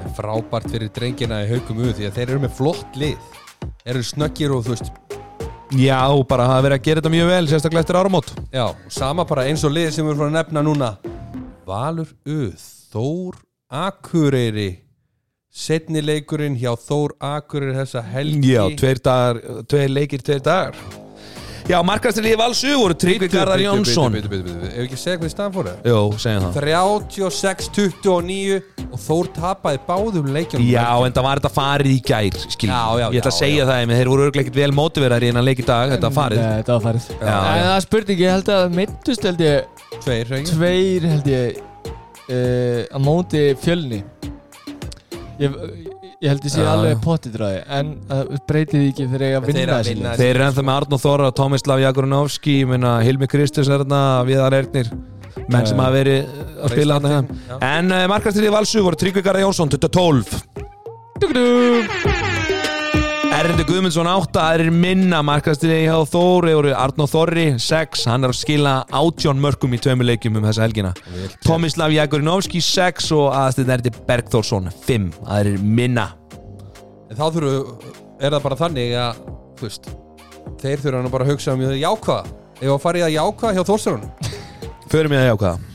er frábært fyrir drengina í Haukum U því að þeir eru með flott lið. Eru snöggir og þú veist Já, bara hafa verið að gera þetta mjög vel sérstaklega eftir áramót. Já, sama bara eins og lið sem við erum frá að nefna núna. Valur U Þór Akureyri. Setni leikurinn hjá Þór Akureyri þessa helgi. Já, tveir dagar, tveir leikir, tveir dagar Já, markastilíði Valsu voru Tryggvi Garðar Jónsson. Ef ekki segja hvað í staðan fóru Jó, segjum það. 36-29 og Þór tapaði báðum leikjum Já, en það var þetta farið í gær skil. Já, já, Ég ætla að segja já. það, en þeir voru örglega ekkert vel mótiverðar í hennan leik í dag, þetta var farið. Nei, þetta var farið. Já, En já. það er spurning, ég held að mittust held ég Tveir, Tveir held ég uh, Á móti fjölni. Ég, ég held ég sé Já, alveg pottidræði En það breytið því ekki þegar ég að Þeir vinna að leik. Þeir eru ennþá með Arnó Þorra, Tomislav Jagurunovski minna, Hilmi Kristus er þarna, Viðar Ernir menn sem hafa verið að spila þarna Já. hérna. En uh, markastilíði Valsu voru Tryggvi Garðar Jónsson 12 Erndi Guðmundsson 8, það er minna markastilíði hjá Þóri, Arnó Þorri 6, hann er að skila 18 mörgum í tveimur leikjum um þessa helgina. Tomislav Jagurunovski 6 og aðstil Erdi Bergþórsson 5, það er minna. En þá þurfu, er það bara þannig að þú veist, þeir þurfa nú bara að hugsa um jákvæða Ef að fara í að jákvæða hjá Þórsarun Förum ég að jákvæða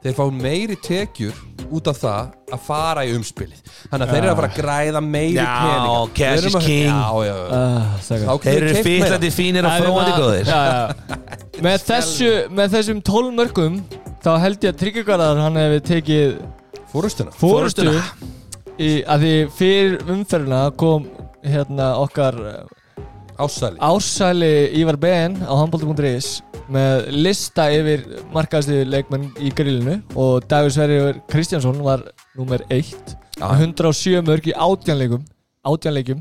Þeir fá meiri tekjur út af það að fara í umspilið. Þannig að þeir eru að fara að græða meiri Já, peninga. cash is king. Já, já, já. Ah, Þeir eru fýllandi fínir og Það er fróðandi góðir. Já, já. [laughs] með, þessu, með þessum 12 mörgum þá held ég að Tryggjagarðar hann hefði tekið Fórustuna fórustu Forystuna. í, að því fyrir umferðina kom hérna okkar Ásæli. Ársæli Ívar Ben á handbólti.is með lista yfir markaðstu leikmenn í grillinu og Dagur Sverrir Kristjánsson var nummer 1 Já. með 107 mörg í átjánleikum átjánleikum.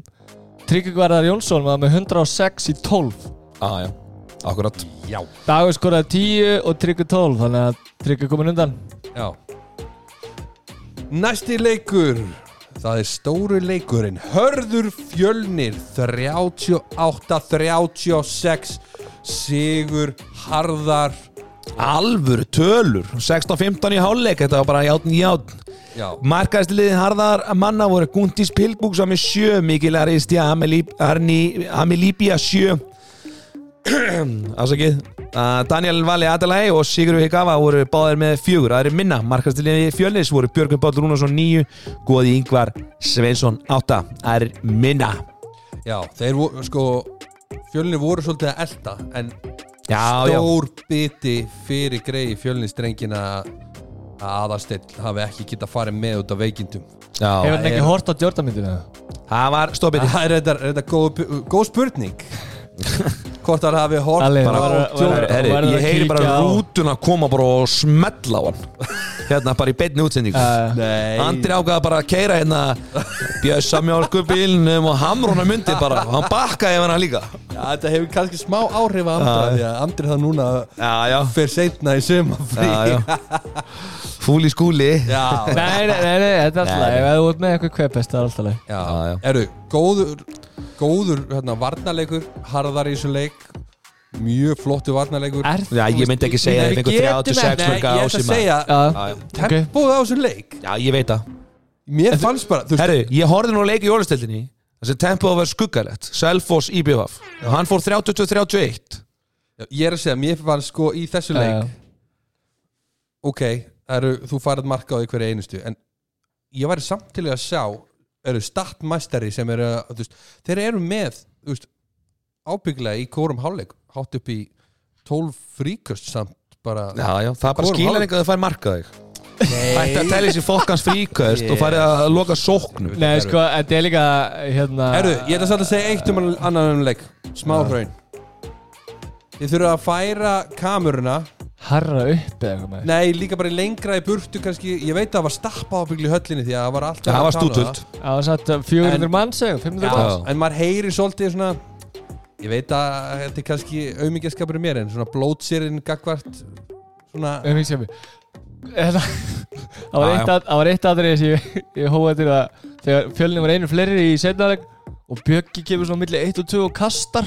Tryggjagarðar Jónsson var með 106 í 12 Já, já, akkurat. Já. Dagur skoraði 10 og Tryggvi 12 þannig að Tryggvi komin undan. Já. Næsti leikur Það er stóru leikurinn. Hörður Fjölnir 38-36 Sigur Harðar. Alvöru tölur. 16-15 í hálfleik, þetta var bara játn játn. Já, Markaðstu liðin harðar manna voru Guntis Pilbúksa með sjö Mikil Aristja Amilíbia sjö. [clears throat] Ásakið uh, Daniel Valli Adalai og Sigurður Hikafa voru báðir með fjögur. Það er minna, markaðstu liðin Fjölnis voru Björgun Páll Rúnarsson níu Góði Yngvar Sveinsson átta. Það er minna. Já þeir voru sko Fjölnir voru svolítið að elda En Já, já, stór biti fyrir greið Fjölnistrengina að aðarstill hafi ekki getað farið með út af veikindum. Hefur já hann ekki hort á Jordan-myndinu? Það var stoppið Það er þetta, þetta góð, góð spurning [laughs] Hvort það hafi hort ég að heyri bara á- rútuna koma bara og smetla á hann hérna bara í beinni útsendingu Uh, Nei Andri ákvaða bara að keira hérna bjössa mjálku bílnum og hamruna myndi bara og hann bakkaði hann líka Já, þetta hefur kannski smá áhrif að Andra Já. því að Andri það núna Já, já, fer seintna í sumafrí já, já. Fúl í skúli já. nei, nei, nei, nei, þetta er alltaf. Ef þú ert með eitthvað kvepest, það er alltaf leið já. Já, já. Eru, góður góður hérna, varnarleikur harðar í þessu leik mjög flottu varnarleikur. Er Já, ég myndi ekki segja Nei, þetta við einhver getum 36 Nei, mörg ég á ætla að sem segja tempóð á þessu leik. Já, ég veit það. Mér fannst bara Herru, ég horfði nú að leika í jólastildinni þessi tempo að vera skuggalegt. Selfoss IBF og hann fór 30-31 ég er að segja, mér fannst sko í þessu leik ok, þú farið marka á því hverju einustu en ég væri samt til í að sjá eru startmæstari sem eru veist, þeir eru með ábygglega í kórum hálfleik hátt upp í 12 fríkust samt bara Já, já, það bara hálf- einhver að það fær marka þig. Ætti að telja sér fólkans fríkast og farið að loka sóknum. Nei, sko, þetta er líka hérna Herru, ég ætla samt að segja eitt um annan um leik. Smá hraun. Þið þurfa að færa kameruna Harra upp eða eitthvað með Nei, líka bara lengra í burtu kannski. Ég veit að það var stappað ábyggli í höllinni Því að það var alltaf Það að var um stútult. Það. Var satt 400 manns eða 500 Já, manns? en maður heyri svolítið svona Ég veit að þetta er kannski auðmyggjaskapur í mér En svona blótsýrin gagvart Svona Þetta [laughs] Það var eitt að- það var eitt aðrið sem ég, ég hóða til að þegar fjölni var einu fleiri í setnaðleg og Bjöggi kemur svona milli 1 og 2 og kastar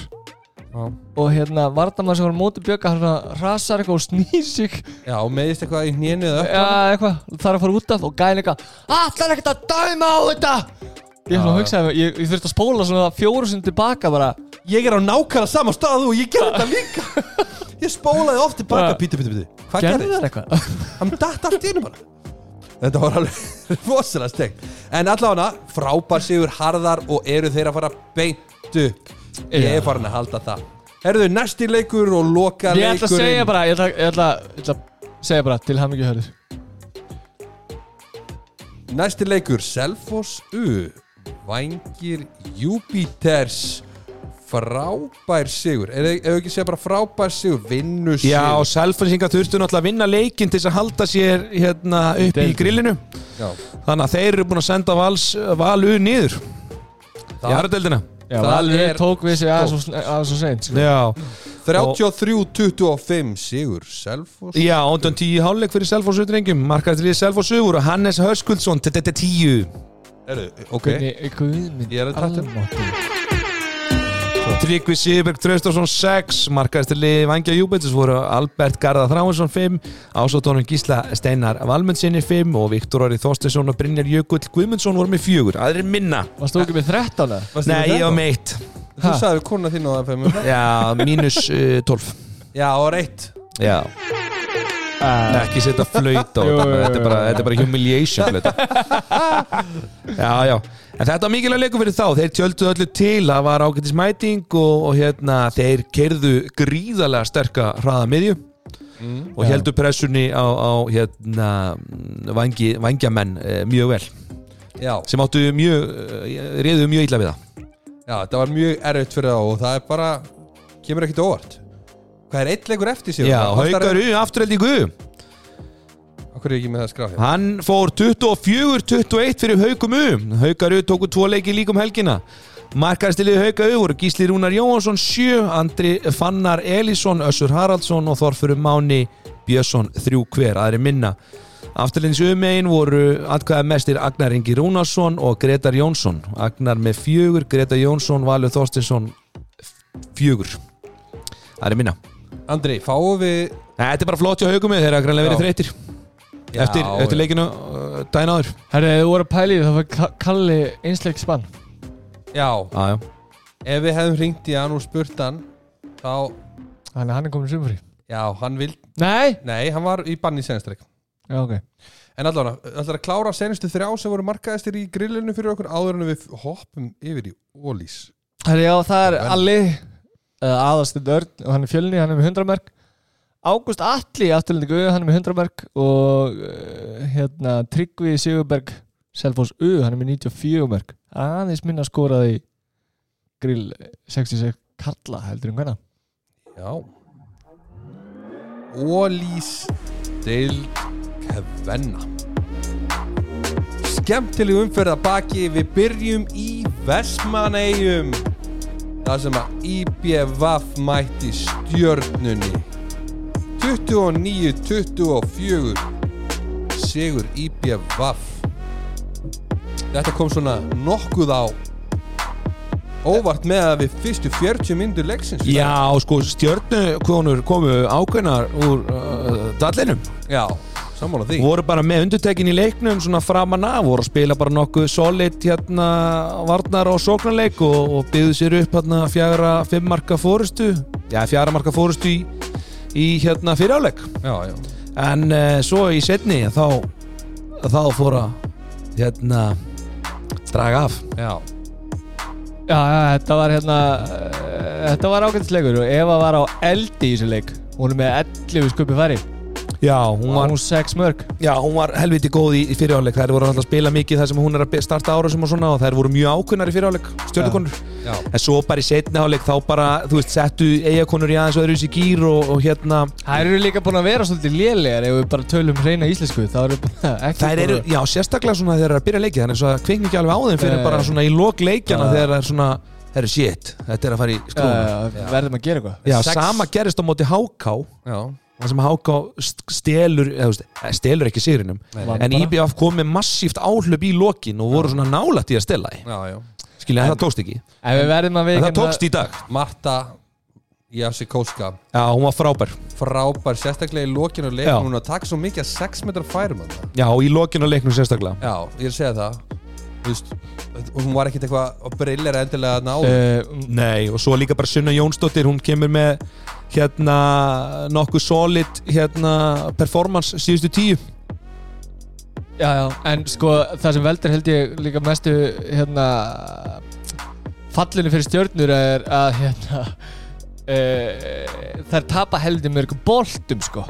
og hérna Vardamann sem var á móti Bjögga hann rasar eitthvað og snýr sig. Já meðist eitthvað í hnénu eða Já, eitthvað, þarf að fara út af og gæði eitthvað Allar ekkert að dæma á þetta! Ég svona Já, hugsaði, ég, ég þurfti að spóla svona fjóru sinni tilbaka bara Ég er á nákvæmlega sama stað og ég gerði þetta líka. [laughs] Ég spólaði oft tilbaka. Já. Pítu, pítu, pítu Hvað Gerði það eitthvað? [laughs] Hann datt allt í einu bara. Þetta var alveg [laughs] rosalega stegt En allavega frábær sigur harðar og eru þeir að fara beint upp Ég er farin að halda það. Herðu, næsti leikur og loka Ég ætla að segja leikurinn bara, ég ætla, ég ætla, ég ætla að segja bara til hann ekki hörður. Næsti leikur, Selfoss U. Vængir Júpiters Frábær sigur. Er þau ekki segja bara frábær sigur Vinnu sigur. Já, og Selfinsingar þurftu náttúrulega að vinna leikinn til þess að halda sér hérna upp í grillinu. Já. Þannig að þeir eru búin að senda vals, valu niður Það- í aðradeldina Já, Það er tók við sig aðeins svo seint sko. Já, 33-25 sigur Selfoss. Já, óndan tíu hálfleik fyrir Selfoss utrengjum Markaðsliði Selfoss Sugur og Hannes Höskuldsson þetta tíu. Herðu, ok. Ég er að trakta. Tryggvi Sigberg Traustarsson 6 Markaðsliði Vangja Júbætis voru Albert Garða Þráinsson 5 Ásóttónum Gísla Steinar Valmundsinni 5 og Viktor Ari Þorstinsson og Brynjar Jökull Guðmundsson voru með fjögur. Aðrir minna. Varst þú ekki með 13 eða? Varstu Nei, með ég var meitt Þú Ha? sagði kona þín á það [laughs] Já, mínus uh, 12 Já, og reitt Já. Ah. ekki setja flöyt á þetta. þetta er bara, jú. þetta er bara humiliation [laughs] já, já en þetta var mikilvæg leikur fyrir þá. Þeir tjöldu öllu til, það var ágætis mæting og, og hérna, þeir kerðu gríðarlega sterka hraða miðju. Og Já. heldur pressunni á, á hérna vangi, vangjamenn eh, mjög vel. Já, sem áttu mjög, eh, réðu mjög illa við það. Já, það var mjög erfitt fyrir þá og það er bara, kemur ekkert óvart. Hvað er eitt leikur eftir sér? Já, Haukaru, afturheldingu Akkur er ég ekki með það skrá hér? Hann fór 24-21 fyrir Haukum U Haukaru tóku tvo leiki líkum helgina. Markaðstilið Hauka U voru Gísli Rúnar Jóhansson 7 Andri Fannar Elísson, Össur Haraldsson og Þorfuru Máni Björnsson 3 hver, aðri minna. Afturlins umegin voru atkvæða mestir Agnar Ingi Rúnarsson og Gretar Jónsson. Agnar með fjögur, Gretar Jónsson Valur Þorstinsson fjögur. Aðri minna. Andri, fáum við Þetta er bara flott hjá Haukum U, þeir eru greinlega verið þreytir eftir, eftir leikinu uh, daginn áður. Herri, þú voru að í það var Ka- Kalli einsleik spann. Já, Já, já. Ef við hefðum hringt í hann og spurt hann þá, Þannig að hann er komin sumfrí já, hann vil Nei! Nei, hann var í banni senstreik Já, ok. En allavega, ætlar að klára senustu þrjá sem voru markaðistir í grillinu fyrir okkur áður en við hoppum yfir í ólís Herri, já, það er. Alli uh, aðastur Örn og hann er fjölni, hann er með 100 merk Ágúst Alli afturlendingu, hann er með 100 merk og uh, hérna Tryggvi Sigurberg Selfoss U, hann er með 94 merk. Aðeins minna skoraði grill 66 Karla heldur um hvenna Já. Ólís til Kvenna. Skemmtileg umferð að baki. Við byrjum í Vestmannegjum Það sem að IBVF mætti stjörnunni 29-24 Sigur IBVF Þetta kom svona nokkuð á óvart með að við fyrstu 40 myndur leiksins. Já, sko, stjörnukonur komu ákveðnar úr uh, dallinum. Já, sammála því. Voru bara með undirtekin í leiknum svona framan af, voru að spila bara nokkuð solid hérna varnar og sóknarleik og, og byggðu sér upp hérna fjara fimmmarka fórustu já, fjara marka fórustu í, í hérna fyriráleik Já, já. En uh, svo í setni þá þá fór að hérna draga af. Já, Já, þetta var hérna uh, þetta var ágætisleikur og Eva var á eldi í þessu leik. Hún er með 11 skupi færi. Já, hún var, hún 6 mörg já, hún var helviti góð í, í fyriráleik. Þær voru alltaf að spila mikið þar sem hún er að starta ára sem og svona og þær voru mjög ákveðnar í fyriráleik stjörnukonur já. En svo bara í setni áleik þá bara þú veist, settu eigakonur í aðeins öðru í gýr og, og hérna. Það eru líka búin að vera svolítið lélegar ef við bara tölum hreina íslensku þá eru bara [laughs] ekki Þær eru, já, sérstaklega svona þegar það er að byrja leikið þannig svo að kvikni ekki alveg á þeim fyrir bara svona í lok leikjana Já. þegar það er svona það er shit, þetta er að fara í skrúna uh, verðum að gera eitthvað. Já, Sex- sama gerist á móti HK Já, það sem HK st- stelur eða, þú veist, eh, stelur ekki nei. en. IBF kom með massíft áhlöp í lokin og voru svona nálætt í að stela skilja, en það tókst ekki. en við það tókst í dag. Marta Jasikowska Já, hún var frábær. Frábær, sérstaklega í lokinu leiknum. Hún taka svo mikið að 6 metrar færum. Já, í lokin á leiknum sérstaklega. Já, ég er að segja það. Og hún var ekkit eitthvað að brillera endilega að ná uh, Nei, og svo líka bara Sunna Jónsdóttir hún kemur með hérna nokkuð solid hérna performance síðustu tíu Já, já, en sko það sem veldur held ég líka mestu hérna fallinu fyrir stjörnur er að hérna uh, þær tapa heldur mörgum boltum sko.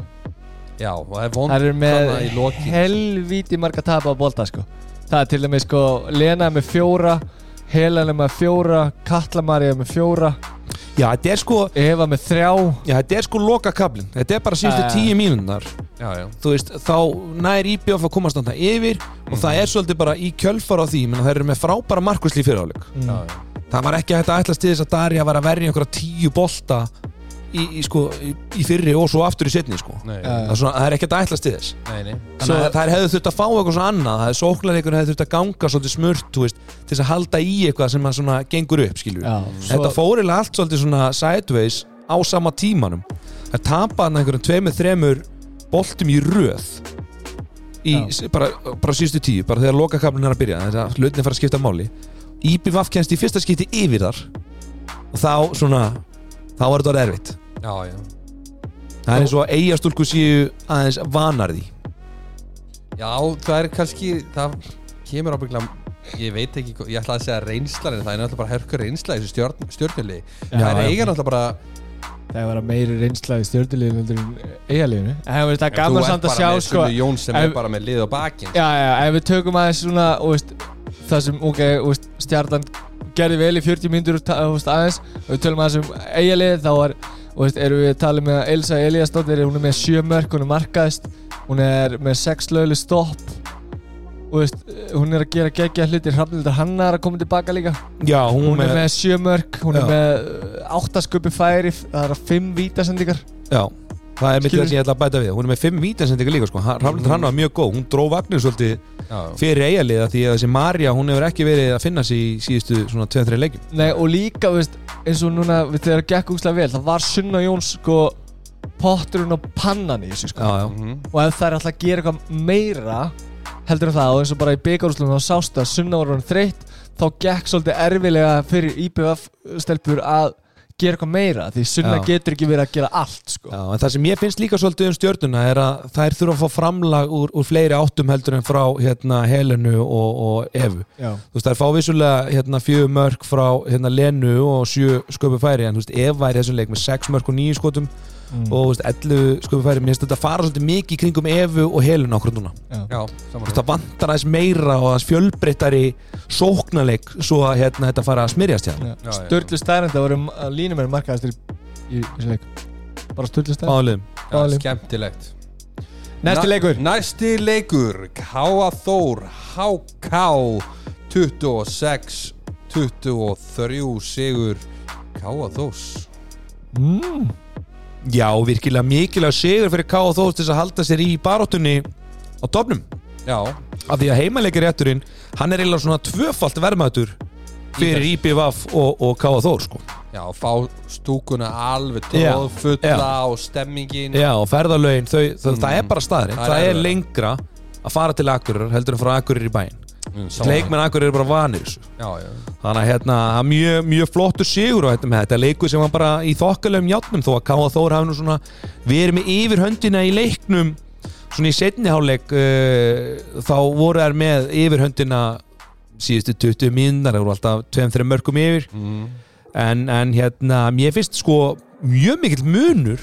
Já, og það er vond þær eru með lokin helvíti marga tapa á bolta sko. Það er til dæmis sko Lena með fjóra Helena með fjóra Katla Maria er með fjóra Já, þetta er sko Eva með þrjá. Já, þetta er sko loka kablin Þetta er bara síðustu Eh. tíu mínúnar Já, já. Þú veist, þá nær IBF að komast þarna yfir og það er svolítið bara í kjölfar á því menn það eru með frábæra markvæsli fyriráleik. Já, já. Það var ekki að ætlast til þess að Darja var að verja einhverja tíu bolta í, í, sko, í, í fyrri og svo aftur í setni sko. Það, er svona, það er ekki hægt að ætlast til þess. Nei, nei. Þannig að það hefðu þurft að fá eitthvað svona annað það er sóklarleikur hefðu þurft að ganga svolítið smurt þú veist, til þess að halda í eitthvað sem að svona gengur upp Já, Þetta fórilega allt svolítið svona sideways á sama tímanum. Það tapaði einhverjum tveimur, þremur boltum í röð í bara, bara síðustu tíu, bara þegar lokakablin er að byrja þess að hlutin fara að skipta máli. IBVF kennst í fyrsta skipti yfir þar. Og þá svona þá var þetta orðið erfitt Já, já. Það er eins og að eigastúlku séu aðeins vanar því. Já, það er kannski það kemur ábygglega ég veit ekki, ég ætla að segja reynslan en það er náttúrulega bara hörkur reynsla í þessu stjórn, stjórnuli Já, það er eiga náttúrulega bara Það var meiri reynsla í en eigalífinu En það er gaman samt að sjá með sko Jón sem ef- er bara með lið á bakin Já, já, ef við tökum aðeins svona og veist, það sem, ok, og veist, stjarnan gerði vel í 40 mínútur ta- og veist, aðeins. Og við tölum aðeins um eigalið þá er, og veist, erum við að tala með Elsa Eliasdóttir, hún er með 7 mörg hún er markaðist, hún er með 6 lögli stopp. Og veist, hún er að gera geggja hluti Hrafnildar Hanna er að koma tilbaka líka. Já, hún, hún er með 7 mörg, hún Já. er með 8 sköpi færi, það er 5 vítasendingar. Já það er mitt það sem ég ætla að bæta við. Hún er með 5 vítansendingar líka sko. Rafnildur hann var mjög góð, hún dró vagnir svolítið fyrir eigaliða því að þessi Marja hún hefur ekki verið að finna sig í síðustu svona 2-3 leikjum. Nei og líka veist, eins og núna við þegar það gekk úrslega vel það var Sunna Jóns sko potturinn og pannan í þessu sko. Já, já, Mhm. og ef það er alltaf að gera eitthvað meira heldur en það og eins og bara í byggarúslunum þá sást að Sunna var hann þreytt þá gekk svolítið erfilega fyrir IBF stelpur að gera eitthvað meira því Sunna Já. getur ekki verið að gera allt sko. Já en það sem ég finnst líka svolítið um stjörnuna er að þær þurfa að fá framlag úr, úr fleiri áttum heldur en frá hérna Helenu og, og Evu. Þú veist þær fá vissulega hérna fjögur mörg frá hérna Lenu og sjö sköpu færi en þú veist Eva er þessum leik með 6 mörg og 9 skotum Mm. og veist 11 sköpu færi mér finnst þetta fara svolítið mikið í kringum Evu og Helenu okkur núna. Já. Það vantar aðeins meira og aðeins fjölbreyttari sóknarleik svo að hérna, þetta fara að smyrjast hérna. Sturlu stærnd það voru línumæri markaðastir í þessu leik. Bara Já, Báðum. skemmtilegt. Næsti leikur. Næsti leikur. Káa Þór HK 26 23 sigur. Káa Þós mm. Já, virkilega mikilvæg sigur fyrir K og Þórs til að halda sér í baróttunni á topnum Já, af því að heimaleikir rétturinn hann er eiginlega svona tvöfalt verðmætur fyrir IBVF og, og K og Þór sko. já, fá stúkuna alveg tróðfulla og stemmingin Já, og ferðalögin þau, þau, það er bara staðurinn Það er það er erfiðara. lengra að fara til Akureyrar heldur en frá Akureyrar í bæinn Mm. Leikmenn Akureyrar er bara vanir þessu. Já, já, Þannig að hérna, er mjög, mjög flottur sigur og þetta með þetta leikur sem var bara í þokkalegum játnum þó að Káa Þór hafi nú svona verið með yfir höndina í leiknum svona í setni hálfleik uh, þá voru þær með yfir höndina síðustu 20 mínúnar það voru alltaf 2-3 mörgum yfir. Mm. en, en hérna, mér finnst sko mjög mikill munur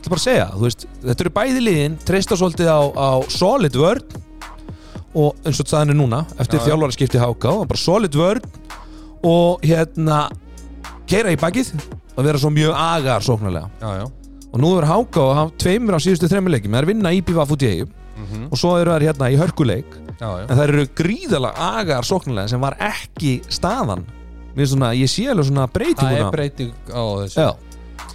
þetta bara að segja, veist, þetta eru bæði liðin treysta svolítið á, á solid vörn og eins og það er núna eftir Já, já. þjálfaraskipti háka og bara solid vörn og hérna keira í bakið og vera svo mjög agar sóknarlega. Já, já. og nú er háka og hafa tveimur á síðustu þreimur leikjum. Það er vinna í eigum Mm og svo eru það hérna í hörkuleik. Já, en það eru gríðalega agar sóknarlega sem var ekki staðan. Mér finnst svona, ég sé alveg svona Það breytinguna er breyting á þessu. Já,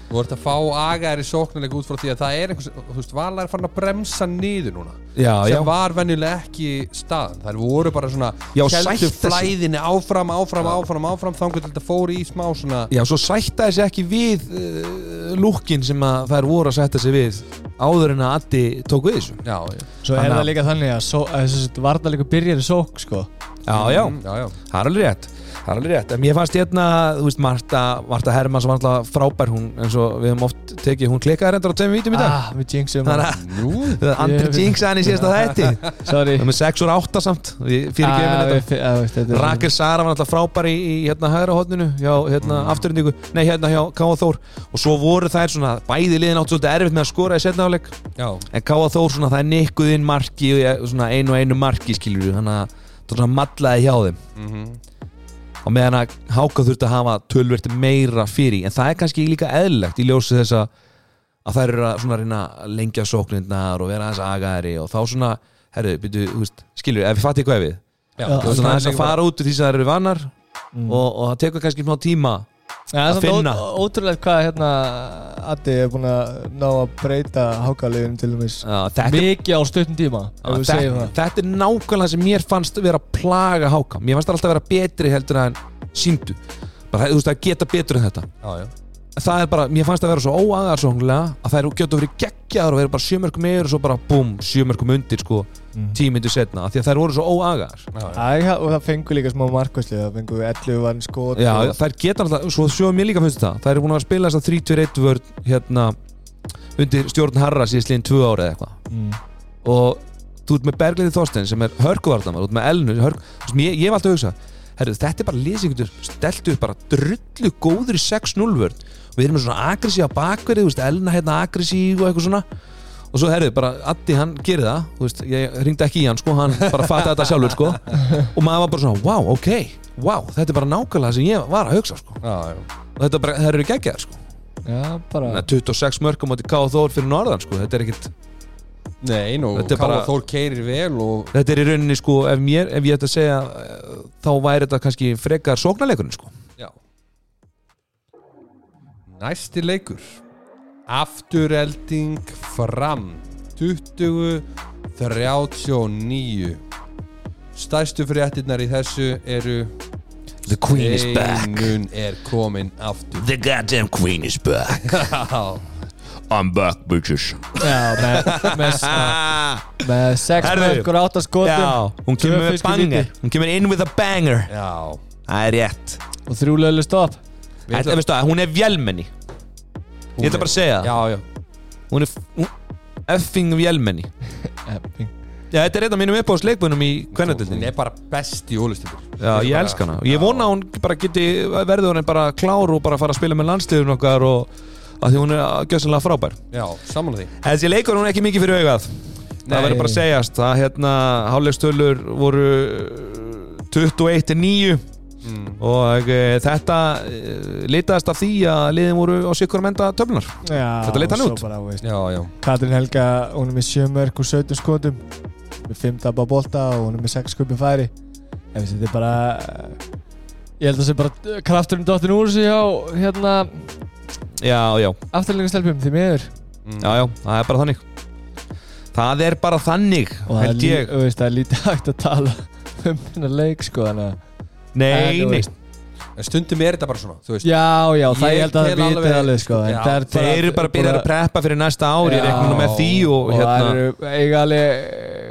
Þú ert að fá agar í sóknuleik út frá því að það er einhvers, þú veist, Vala er farin að bremsa niður núna já, já, sem var venjulega ekki staðan. Þær voru bara svona Já, sig. flæðinni áfram, áfram, áfram, áfram þangur til þetta fór í smá svona já, svo sættaði sig ekki við uh, lúkin sem að þær voru að sætta sig við áður en að Addi tók við þessu. Já, já, Svo er það líka þannig að, að þessu varnarleikur byrjar í sók sko. Já, já, Mm, já, já. það er alveg rétt Það er alveg rétt, en mér fannst hérna, þú veist, Marta, Marta Hermanns var alltaf frábær, hún, eins og við höfum oft tekið, hún klikkaði reyndar á tveim vítum í dag. Ah, við jinxum Þannig að [laughs] Andri Ég- Jinx að hann í síðasta þætti. [laughs] Sorry. Það með 6 úr 8 samt, við fyrir Ah, við þetta. ah, Rakel Sara var alltaf frábær í, í hérna hægra hodninu, hjá hérna Mm. afturhendingu, nei hérna hjá K.A. Þór. Og svo voru þær svona, bæði liðin átt svolítið erfitt með að skora í setna áleik já, en K.A. Þór svona, það er nikkuð inn marki og ég- svona einu og einu marki skilur þannig að það svona matlaði hjá þeim. Mhm og meðan að Háka þurfti að hafa tölvert meira fyrir. En það er kannski líka eðlilegt í ljósi þess að að þær eru að svona reyna að lengja sóknindnar og vera aðeins agaðri og þá svona, herru, byrju, skilur, ef við fattum hvað við svona aðeins að fara út því sem þær eru vannar Mm. og, og það tekur kannski smá tíma það að finna. Ótrúlega hvað hérna Addi er búin að ná að breyta hákaliðinu til dæmis. Mikið á stuttum tíma þetta, er nákvæmlega sem mér fannst vera að plaga Háka mér fannst það alltaf vera betri heldur en síndu bara, þú veist, að geta betur en þetta. Já, já, það er bara, mér fannst það vera svo óagarsóknulega að það eru gjötu verið geggjaður og verið bara sjömörkum yfir og svo bara búm, sjömörkum undir sko, Mm. tímyndu setna, af því að þær voru svo óagar já, já. Æ, og það fengur líka smá markvæsli það fengur 11 vann skot Já, og, þær geta alltaf, svo sjóðum mér líka finnst það þær eru búin að vera að spila þess að 3-2-1 vörn hérna undir stjórn Harra líðin tvö ára eða eitthvað mm. og þú ert með Bergliði Þorstein sem er hörkuvartamar, þú ert með Elnu hörk, þú veist, ég, ég hef alltaf hugsað herru, þetta er bara lýsingur stelt upp bara drullu góður í 6-0 vörn við erum svona aggressíva bakverði þú veist, Elna hérna aggressív og eitthvað svona og svo herru, bara Addi hann gerir það þú veist, ég ringdi ekki í hann sko hann bara fatta þetta sjálfur sko og maður var bara svona, wow, ok, wow þetta er bara nákvæmlega það sem ég var að hugsa sko Já, já og þetta bara, það eru geggjaðar sko Já, bara Þannig að 26 mörgum átti K.O. Þór fyrir norðan sko, þetta er ekkit Nei, nú, bara- Þór keirir vel og Þetta er í rauninni sko, ef, mér, ef ég ætti að segja þá væri þetta kannski frekar sóknarleikurinn sko. Næsti leikur. Afturelding fram. 20 39 Stærstu fréttirnar í þessu eru The Queen is back. Steinun er komin aftur. The goddamn Queen is back. [laughs] I'm back bitches. Já, með, með, [laughs] með sex Herðu. mörgur átta skotum. Já, hún kemur með banger. Hún kemur in with a banger. Já. Það er rétt. Og þrjú löglu stopp Við Þetta, veistu það, hún er vélmenni. Ég ætla bara að segja það. Já, já. Hún er hún- effing Epping. [laughs] Já, þetta er einn af mínum uppáðsleikbunum í Hún kvennadildinni er bara best í ólistindur Já, ég elska hana. Og ég vona að hún bara geti verður hún bara klár og bara fara að spila með landsliðun okkar og að því hún er gjössanlega frábær. Já, saman því. Þessi leikur hún er ekki mikið fyrir augað. Nei. Það verður bara að segjast. Að hérna hálfleikstölur voru uh, 21-9 mm. og e, þetta e, litaðist af því að liðin voru á sikkur menda töflunar. Þetta leit hann út. Já, já. Katrin Helga, hún er með 7 mörg og 17 skotum. Með 5 dabba bolta og hún er með 6 skupin færi. Veist, þetta er bara ég held að það sé bara krafturinn dottin úr sig á hérna Já, já, afturleikustelpum því miður. Mm. já, já, það er bara þannig. Það er bara þannig, og það er, lí, veist, það er lítið hægt að tala um hennar leik sko þannig að Nei, En, nei, En stundum er þetta bara svona, þú veist. Já, já, það Ég held að tel það alveg- vitið alveg sko en Já, það er þeir eru bara byrjað að preppa fyrir næsta ári, ég Já. reiknum með því og, hérna það eru eiga alveg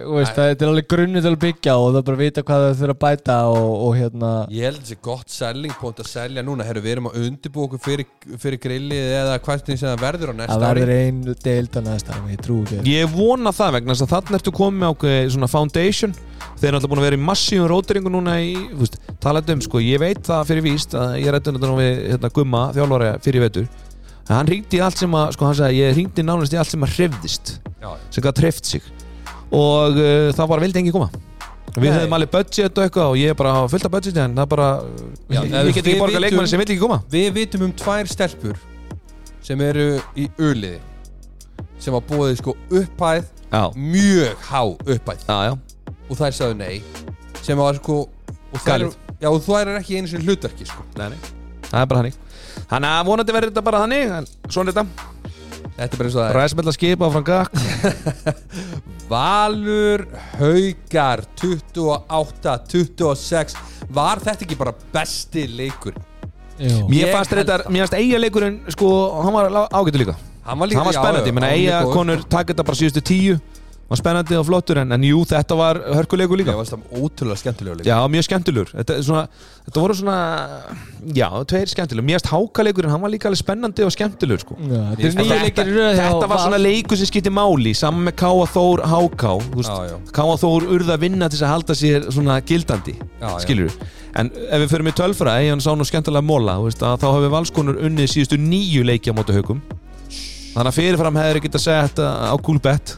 þú veist, það er alveg grunni til að byggja og það er bara að vita hvað það þurfa að bæta og, og hérna Ég held þessi gott selling point að selja núna. Herru, við erum að undirbúa okkur fyrir, fyrir grillið eða hvernig sem það verður á næsta það ári. verður einu deild á næsta ári, ég trú ekki Ég vona það vegna þess að þannig ertu komið með ákveð svona foundation Þeir eru alltaf búin að vera í massífum róteringu núna í, þú veist, talað um sko, ég veit það fyrir víst að ég rætti þetta nú við hérna, Gumma, þjálfari fyrir vetur. Að hann ringdi allt sem að, sko hann sagði ég ringdi nánast í allt sem að hrefðist Já, sem gætt hreft sig. Og uh, það bara vildi engin koma. Við Nei. höfum alveg budget og eitthvað og ég er bara fullt af budgeti en það bara, Já, ég, get ekki borga leikmanni sem vil ekki koma. Við vitum um tvær stelpur sem eru í öliði sem var búið sko upphæð Já, mjög há upphæð. Já, já, og þær sagðu nei sem var sko og þær, Galið. Já, og það er ekki einu sinni hlutverki sko. Nei, nei. Það er bara hannig Þannig að vonandi verður þetta bara þannig en svona er þetta. Þetta er bara eins og það er. Ræsmella skipa áfram gakk. [laughs] Valur Haugar 28-26 Var þetta ekki bara besti leikur? Mér Ég fannst held- þetta, mér fannst eiga leikurinn sko, hann var ágættu líka. Hann var, líka, Hann var já, spennandi, já, ég meina hann var eiga líka konur taka þetta bara síðustu tíu var spennandi og flottur en, en jú, þetta var hörkuleikur líka. Það ótrúlega skemmtilega leikur. Já, mjög skemmtilegur. Þetta, er svona, þetta voru svona, já, tveir skemmtilegur. Mér fannst hákaleikurinn, hann var líka alveg spennandi og skemmtilegur sko. Já, þetta Ég- er Þetta, þetta var svona Val. leikur sem skipti máli saman með Káa Þór Háká. Káa Þór urða að vinna til þess að halda sér svona gildandi skilur en ef við förum í tölfræði hann sá nú skemmtilega móla þú veist, að þá hefur valskonur unnið síðustu nýju leiki á móti haugum þannig að fyrirfram hefur ekki að segja þetta á kúlbett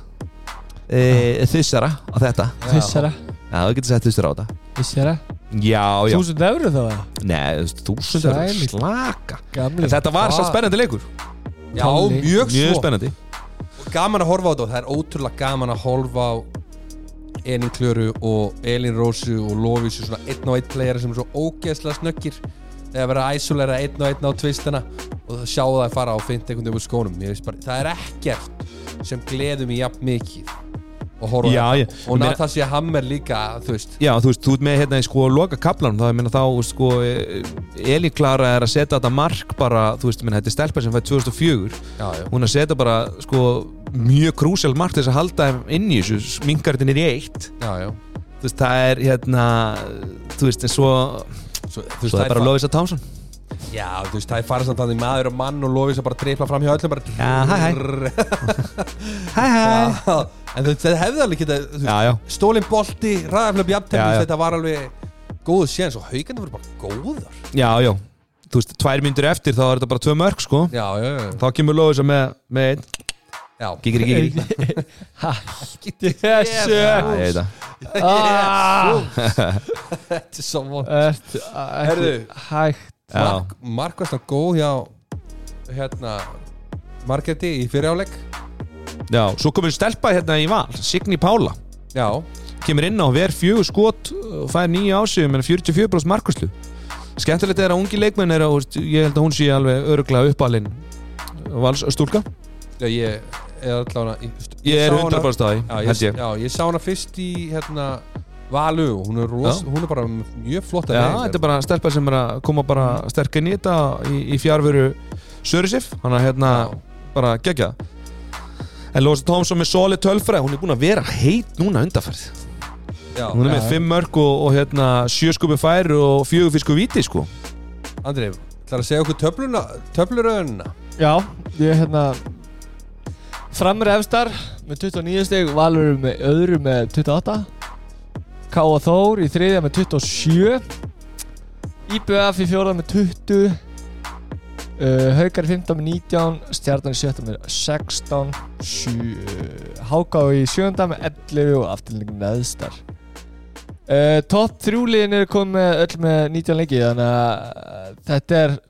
e, þessara á þetta. Þessara, já, þú getur sett þessara á þetta. Þessara já, já, Þúsund eurur þá nei, þúsund Sælir. slaka. Gamli. En þetta var svo spennandi leikur. Já, mjög mjög svo. spennandi. Og gaman að horfa á þetta og það er ótrúlega gaman að horfa á Elin Klöru og Elin Rósu og Lofísu svona einn og einn playera sem er svo ógeðslega snöggir eða vera að isolera einn og einn á tvistana og það sjá það að fara á fint einhvern veginn úr skónum. Bara, það er ekkert sem gleður mig jafn mikið og horfa ég- og Natasja Hammer líka þú veist. Já, þú veist, þú ert með hérna í sko loka kaplan þá, ég meina þá, veist, sko Eli Klara er að setja þetta mark bara, þú veist, meina, þetta er stelpa sem fætt 2004 já, já. hún er að setja bara, sko mjög krúsjál mark þess að halda inn í þessu, niður í eitt. Já, já. þú veist, það er hérna þú veist, en svo Svo, þú svo er bara það Lovisa Thompson. Já, þú veist, það er farið samt þannig maður og mann og lofið sem bara dreifla fram hjá öllum bara Já, hæ, hæ. [laughs] Hæ, hæ. Já, En þú veist, það hefði alveg geta Já, já. Stólin bolti, ræðaflöp jafntefnis. Þetta var alveg góðu séns og haugandi voru bara góðar. Já, já. Þú veist, tvær myndir eftir þá er þetta bara tvö mörg sko. Já, já, já, Þá kemur Lóðis með, með einn já. Gigri, gigri Þessu Já, ég veit það. Ah, Þetta er svo von Ertu Herðu. hægt. Já, Mark, Mark var góð hjá hérna Margeti í fyriráleik. Já, svo komur stelpa hérna í val Signi Pála. Já, Kemur inn á ver fjögur skot og fær nýja ásíðum en 44% markvæslu Skemmtilegt er að ungi leikmenn er að, ég held að hún sé alveg öruglega uppalinn Vals stúlka já ég er allavega Ég er sá hana- 100% á því, Já, held ég, ég. já, ég sá hana fyrst í hérna Valu og hún er, ros, Já. hún er bara mjög flott Já, þetta er bara stelpa sem er að koma bara sterk inn í þetta í, í fjárveru Sörisif, hann er hérna bara gegja En Lósa Tómsson með soli tölfræð, hún er búin að vera heit núna undarferð já, Hún er með Já. fimm mörg og, og hérna sjö skupi fær og fjögur fisku víti sko. Andri, ætlar að segja okkur töfluna, töfluröðuna Já, ég er hérna Framur efstar með 29 steg Valur með öðru með 28 K.A. Þór í þriðja með 27 IBF í fjóra með 20 uh, Haukar í 15 með 19 Stjarnan í sjötta með 16 7, uh, Háká í sjönda með 11 og afturlingin neðstar uh, Topp þrjúliðin er komið öll með 19 leiki þannig að uh, þetta er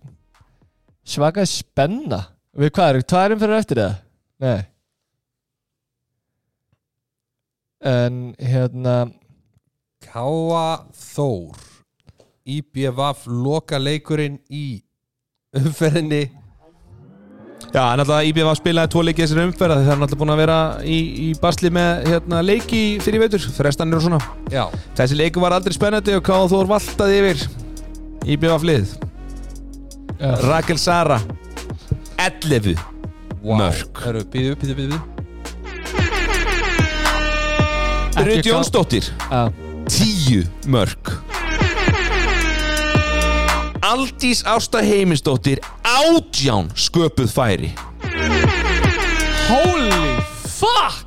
svaka spenna. Við hvað eru, tværum fyrir eftir það? Nei En hérna Káa Þór IBVF loka leikurinn í umferðinni. Já, en alltaf IBF spilaði tvo leiki þessari umferð það er alltaf búin að vera í, í basli með hérna, leiki fyrir veitur, frestanir og svona. Já, Þessi leiku var aldrei spennandi og Káð Þór valtaði yfir IBF lið. Rakel Sara 11 Mörk. Herru, býðu, býðu, býðu Ekki Rut Ká- Jónsdóttir. 10 mörk. Aldís Ásta Heimisdóttir átján sköpuð færi. Holy fuck!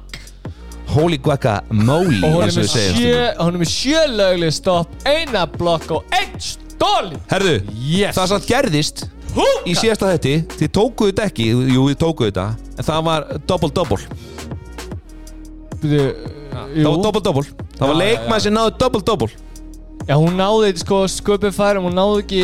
Holy guacamole Og hún er með sjö, hún er með sjö lögleg stopp Eina blokk og einn stóli Herðu, Yes. það satt gerðist í síðasta þetti Þið tókuðu þetta ekki, jú þið tókuðu þetta En það var double-double Byrju, Það var double-double Það var leikmæð sem náðu double-double Já, hún náði sko sköpið færum Hún náði ekki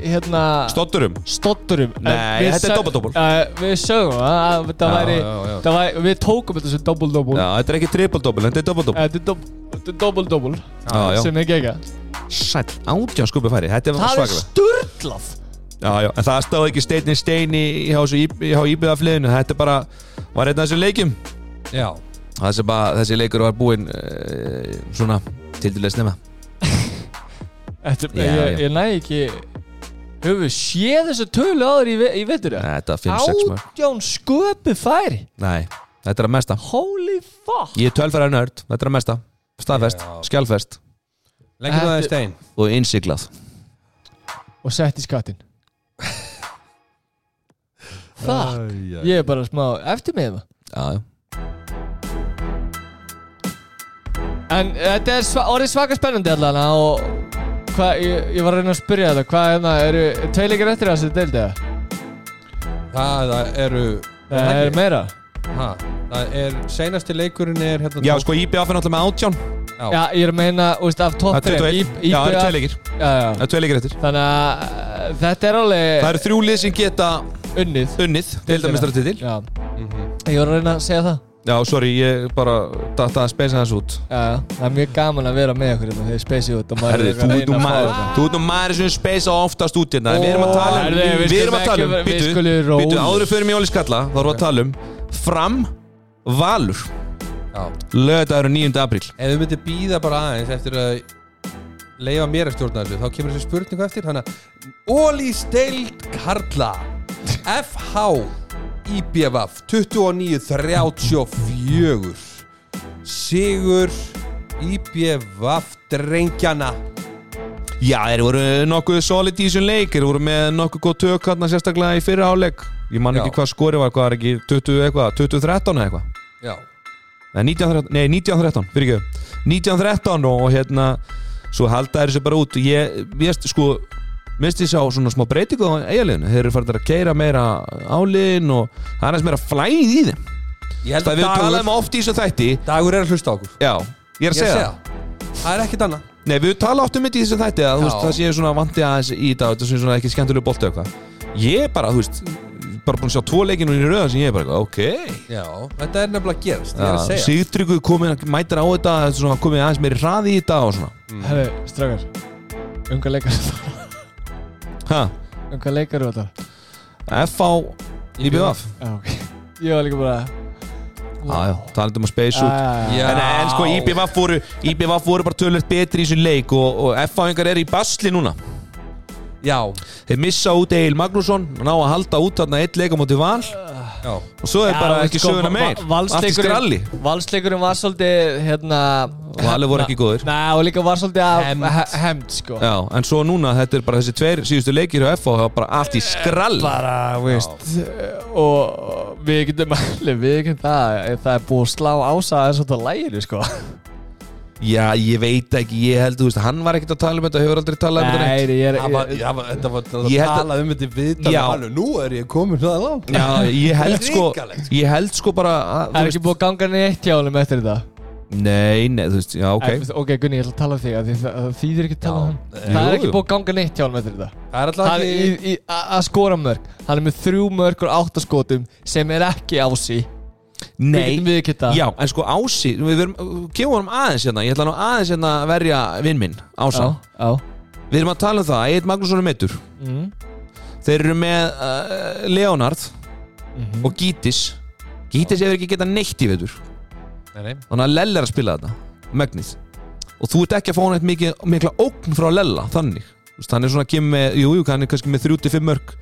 hérna Stotturum Stotturum Nei, við þetta er uh, Við sögum að þetta Já, væri já, já. það væri- Við tókum þetta sem double-double Já, þetta er ekki triple-double, þetta er double-double Þetta er dob- þetta er double-double Já, já. Sem er gegga Sæll, átján sköpuð færi Þetta er Það er sturglað Já, já, en það stóð ekki stein í stein í, í, hjá, í, hjá íbjöðafliðinu Þetta er bara, var einn af þessum leikjum. Já, Það sem bara, þessi leikur var búinn uh, svona til dæmis snemma. Þetta, Já, ég, já. ég næ ekki Höfum við séð þessu tölu áður í, ve- í vetur Þetta er 5-6 mörg Átján sköpið færi. Nei, þetta er að mesta. Holy fuck. Ég er tölfæra nörd, þetta er að mesta. Staðfest, Já. skjálfest. Lengur það í stein? Og innsiglað. Og sett í skattin [laughs] Fuck. Ég er bara smá eftir með það Já, já En þetta er sva, orðið svaka spennandi allan og hvað, ég, ég var að reyna að spyrja þetta. Hvað er það, eru tveileikir eftir þessu deildi eða? Það, það eru Það er meira. Ha, Það er, seinasti leikurinn er hérna Já, tók- sko IBF er náttúrulega með átján. Já. Já, ég er að meina, úst, af topp Það er 21 Já, það eru tvei leikir. Já, já. Það eru tvei leikir eftir. Þannig að uh, þetta er alveg Það eru þrjú lið sem geta unnið. Unnið Deildamistrar Já, Mhm. ég var að reyna að segja það Já, sorry, ég bara datta að speysa þess út Já, það er mjög gaman að vera með ykkur hérna þegar spesið út og maður er að reyna að fá þetta Þú ert nú maður sem speysa oftast út hérna Við erum að tala um við Við erum að tala um við Býtu, áður fyrir mjög skalla Þá erum við að tala um Fram Valur. Lögadagur 9. apríl Ef þú myndir býða bara aðeins eftir að leifa mér að stjórna þessu þá kemur þessi spurningu eftir Ólís deild Karla FH IBVF 29-34 Sigur IBVF drengjana Já, þeir voru nokkuð solid í þessum leik. Þeir voru með nokkuð góð tök hérna sérstaklega í fyrra áleik Ég man ekki Já. hvað skori var, hvað er ekki 20 eitthvað, 2013 eða eitthvað? Já, Nei, 1913, nei, 1913, fyrir ekki 1913 og, og hérna Svo halda þeir þessu bara út. Ég, ég sko, minnst ég sá svona smá breytingu á eiginleginu Þeir eru farin að keira meira álinn og það er aðeins meira flæð í þeim. Ég held Það að við talaðum dagur, oft í þessu þætti. Dagur er að hlusta á okkur. Já, ég er að segja að það segja. Það er ekkert annað. Nei, við talaðum oft um þetta í þessu þætti að þú veist, það sé svona vandi aðeins í þetta þetta sé svona ekki skemmtilega bolti eitthvað. Ég er bara, þú veist, bara búin að sjá tvo leikinu í röðan sem ég er bara, eitthvað, ok. Já, þetta er nefnilega gerast Ég er að Já, segja. Sigtryggur komin, mætir á þetta komið aðeins meiri hraði í þetta og svona. Herri, strákar Unga leikar Ha, Unga leikar eru þetta? F á IBF Já, ok. Ég var líka bara Já, já, talandi um að space út Já. En, en sko, IBF voru, IBF voru bara tölvöld betri í þessum leik og, og F-áingar er í basli núna. Já, Þeir missa út Egil Magnússon ná að halda út þarna eitt leik á móti val já. Og svo er Já, bara ekki sko, söguna meir. Allt í skralli Valsleikurinn Valsleikurinn var svolítið hérna Valur voru ekki góðir. Nei, og líka var svolítið að Hefnd. he- Hefnd, sko. Já, en svo núna, þetta er bara þessi tveir síðustu leikir á FH, það var bara allt í skrall. Bara, veist Og við getum allir [laughs] Við getum það Það er búið að slá ása að þetta lægir, sko Já, ég veit ekki, ég held, þú veist, hann var ekkert að tala um þetta, hefur aldrei talað um þetta neitt. Nei, ég er var, var, þetta var að tala um þetta í viðtal Já. alveg, Nú er ég komin það langt. Já, ég held sko, ég held sko bara að, Það er ekki búið að ganga neitt hjá honum eftir þetta? Nei, nei, þú veist, já, ok. Æ, Ok, Gunni, ég ætla að tala um þig að því það þýðir ekki að tala um hann. Það er ekki búið að ganga neitt hjá honum eftir þetta. Það er alltaf Hann í, ekki að skora mörg Hann er með þrjú mörg og áttaskotum sem er ekki ási Við Nei, já, en sko Ási, við verum, gefum honum aðeins hérna. Ég ætla nú aðeins hérna að verja vinn minn, Ása. Já, Við erum að tala um það, Egil Magnússon er meittur mm. Þeir eru með uh, Leonard Mhm. og Gítis. Gítis hefur ekki getað neitt í veitur Nei, nei. Þannig að Lell er að spila þetta Megnið Og þú ert ekki að fá hann eitt mikla ógn frá Lella Þannig. Hann er svona að kemur með Jú, jú, hann er kannski með 35 mörg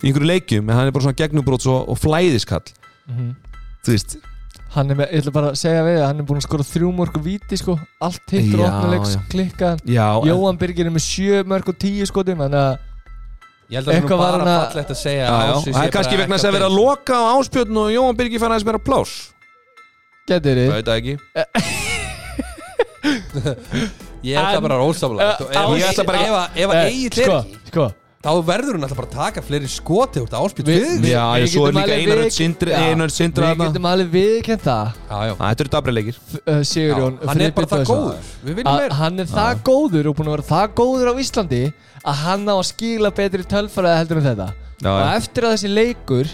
Í einhverju leikjum En hann er bara svona gegnubróts og, og flæðiskall. Mhm. Þú veist Hann er með, ég ætla bara að segja við það, hann er búin að skora þrjú mörg og víti sko. Allt hittur Já, opnuleiks, já. klikkaðan Já, en- Jóhann Birgir er með sjö mörg og tíu skotum Þannig að Ég held að það er nú Eitthvað var bara hann að- fallegt að segja Já, já, það er kannski vegna þess að ekki vera að loka á áspjörn og Jóhann Birgir fann aðeins meira plás getur Það þið veit það ekki. Ég ætla bara að rósamlega Ég ætla bara Ef að- ef að eigi Sko, þeir sko Þá verður hún alltaf bara að taka fleiri skoti úr þetta áspýt Við- við Já, já, við svo er líka Einar Sindri. Einar Sindri Við getum alveg viðkent það. Já, já. Þetta eru dabrileikir uh, Sigurjón Hann er bara það góður. Við viljum meira. hann er það góður og búin að vera það góður á Íslandi að hann á að skila betri tölfræði heldur en þetta. Já, og já. eftir að þessi leikur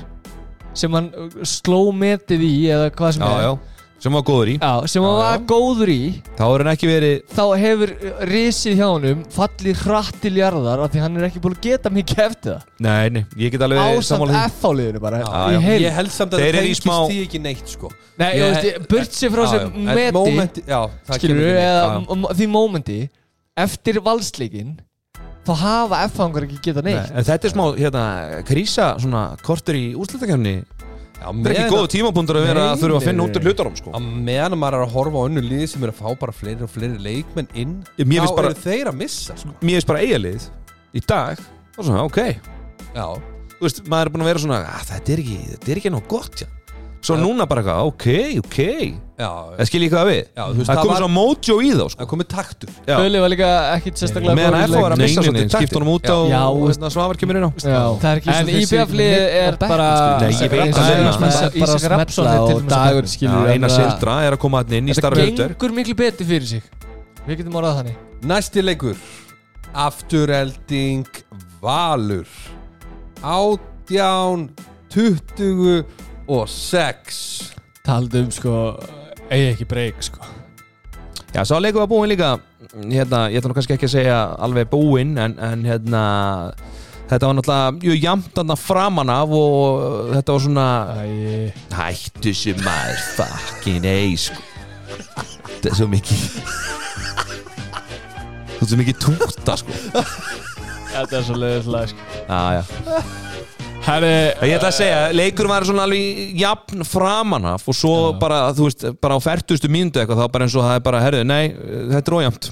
sem hann sló metið í eða hvað sem Já, er já Sem var góður í Já, sem hann Já, var já. góður í Þá er hann ekki verið þá hefur risið hjá honum fallið hratt til jarðar af því hann er ekki búin að geta mikið eftir það Nei, nei, ég get alveg ásamt sammála því. F-áliðinu bara Já, í já. heild Ég held samt að Þeir það eru í tengist smá- því ekki neitt sko Nei, Ég- ég veist, burt sér frá Já, sem já. En meti momenti- Já, það skilur kemur við, ekki neitt. eða Já, já. m- því mómenti eftir valsleikin þá hafa F-fangar ekki geta Nei, neitt en þetta er smá, hérna, krísa svona kortur í úrslutakefni Það er ekki góðu tímapunktur að vera að þurfa að finna út úr hlutarum sko. Á meðan maður er að horfa á önnu liði sem er að fá bara fleiri og fleiri leikmenn inn Mér þá finnst bara- eru þeir að missa sko. Mér finnst bara eigalið í dag og svona, ok Já, Þú veist, maður er búin að vera svona að, þetta er ekki, þetta er ekki nóg gott já. Svo ja. núna bara eitthvað, ok, ok. Það skil ég hvað við? Já, veist, Það komið var... svona mojo í þá sko. Það komið taktur. Föli var líka ekkit sérstaklega Meðan FO var að missa svolítið Skipt honum út á hérna, Svavar kemur inn á. En IBF-lið er bara Ísak Rapsson og Dagur Einar Sildra er að koma hann inn í starra hlutur Þetta gengur miklu beti fyrir sig. Við getum orðað þannig. Næsti leikur. Afturhelding Valur. Ádján 20 og sex. Taldum um, sko, eigi ekki breyk sko. Já, sá leikum var búinn líka. Hérna, ég ætla nú kannski ekki að segja alveg búinn en, en hérna þetta var náttúrulega, jú, jamt aðna framan af og uh, þetta var svona Æi. Hættu sem maður fucking eigi sko. Þetta er svo mikið Þetta er svo mikið tóta sko. Þetta er svo leiðislega sko. Já, já. Herri, Ég ætla að segja, leikur var svona alveg jafn framanaf og svo bara, þú veist, bara á færtustu mínútu eitthvað, þá bara eins og það er bara, herðu, nei, þetta er ójæmt.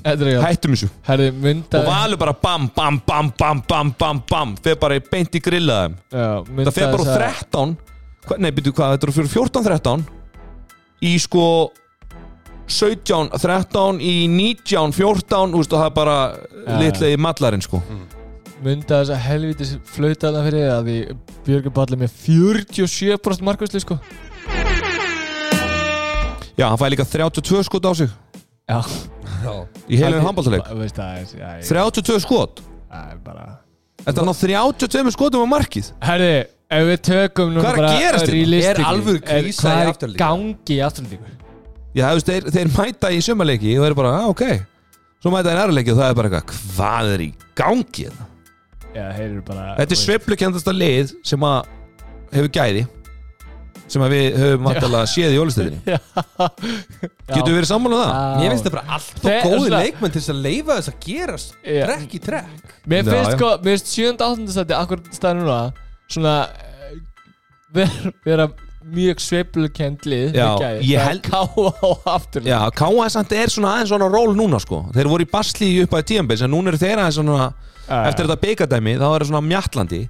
Hættum þessu. Herri, mynda Og valur bara bam, bam, bam, bam, bam, bam, bam Þeir bara beint í grillaðum Já, Það fer bara úr 13 hva, Nei, byrju hvað, þetta eru fyrir 14-13 Í sko 17, 13 Í 19, 14 Þú veist, og það er bara Já. litlega í mallarinn sko mynda þess að helvitis flauta þarna fyrir að því Björgur Palli með 47% markvæsli sko Já, hann fæði líka 32 skot á sig Já Já. Í heilinu það er- ég- 32 skot það er bara Þetta er ná 32 skotum á markið Herri, ef við tökum nú Hvað er að bara gerast hérna? realistically, Er er- í er Aftureldingu? gangi í afturlíku? Já, þú veist, þeir, þeir mæta í sömaleiki og þeir eru bara, ah, ok Svo mæta þeir nærleiki og það er bara eitthvað Hvað er í gangi þetta? Já, bara Þetta er sveiflukendasta lið sem að hefur gæði sem að við höfum vantalega séð í jólistöðinni Getur við verið sammála um það? Mér finnst það bara allt og góði leikmenn til þess að leifa þess að gerast trekk í trekk. Mér finnst sko, mér finnst 7. 8. stætti akkur staðar núna svona eh, vera mjög sveiflukend lið Það er Káa á afturlíku Já, samt er svona aðeins svona ról núna sko. Þeir voru í basli upp að tíambils en núna eru þeir aðeins svona Eftir þetta byggadæmi þá er það svona mjallandi.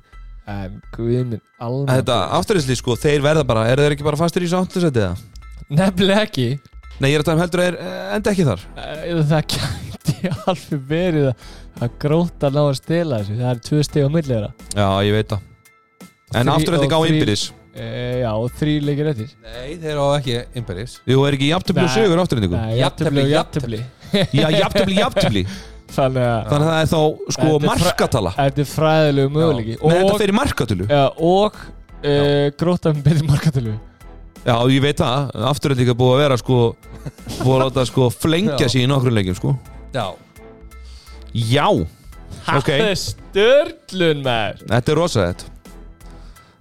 En guðminn, alveg. Þetta afturriðsli sko, þeir verða bara Eru þeir ekki bara fastir í sáttusætið það? Nefnilega ekki. Nei, ég er að tala um heldur að þeir eh, enda ekki þar. Eh, Það gæti [laughs] alveg verið að, gróta ná að stela þessu. Það er tvö steg á milli þeirra. Já, ég veit það. En Þrí- afturriðsli á og þrí- innbyrðis e, Já, og þrý leikir eftir. Nei, þeir á ekki innbyrðis Jú, er ekki jafntöfli og sögur Jafntefli, jafntefli og jafntefli. Já, jafntöfli, jafntöfli [laughs] Þannig að Þannig að það er þá sko Þetta markatala. Þetta er fræðilegu möguleiki. Nei, þetta fyrir markatölu ja, og e, gróta með betri markatölu Já, ég veit það, afturriðningu er búið að vera sko Búið að láta sko flengja Já. sig í nokkrum leikjum sko. Já, Já, ok. Það er störlun með Þetta er rosalegt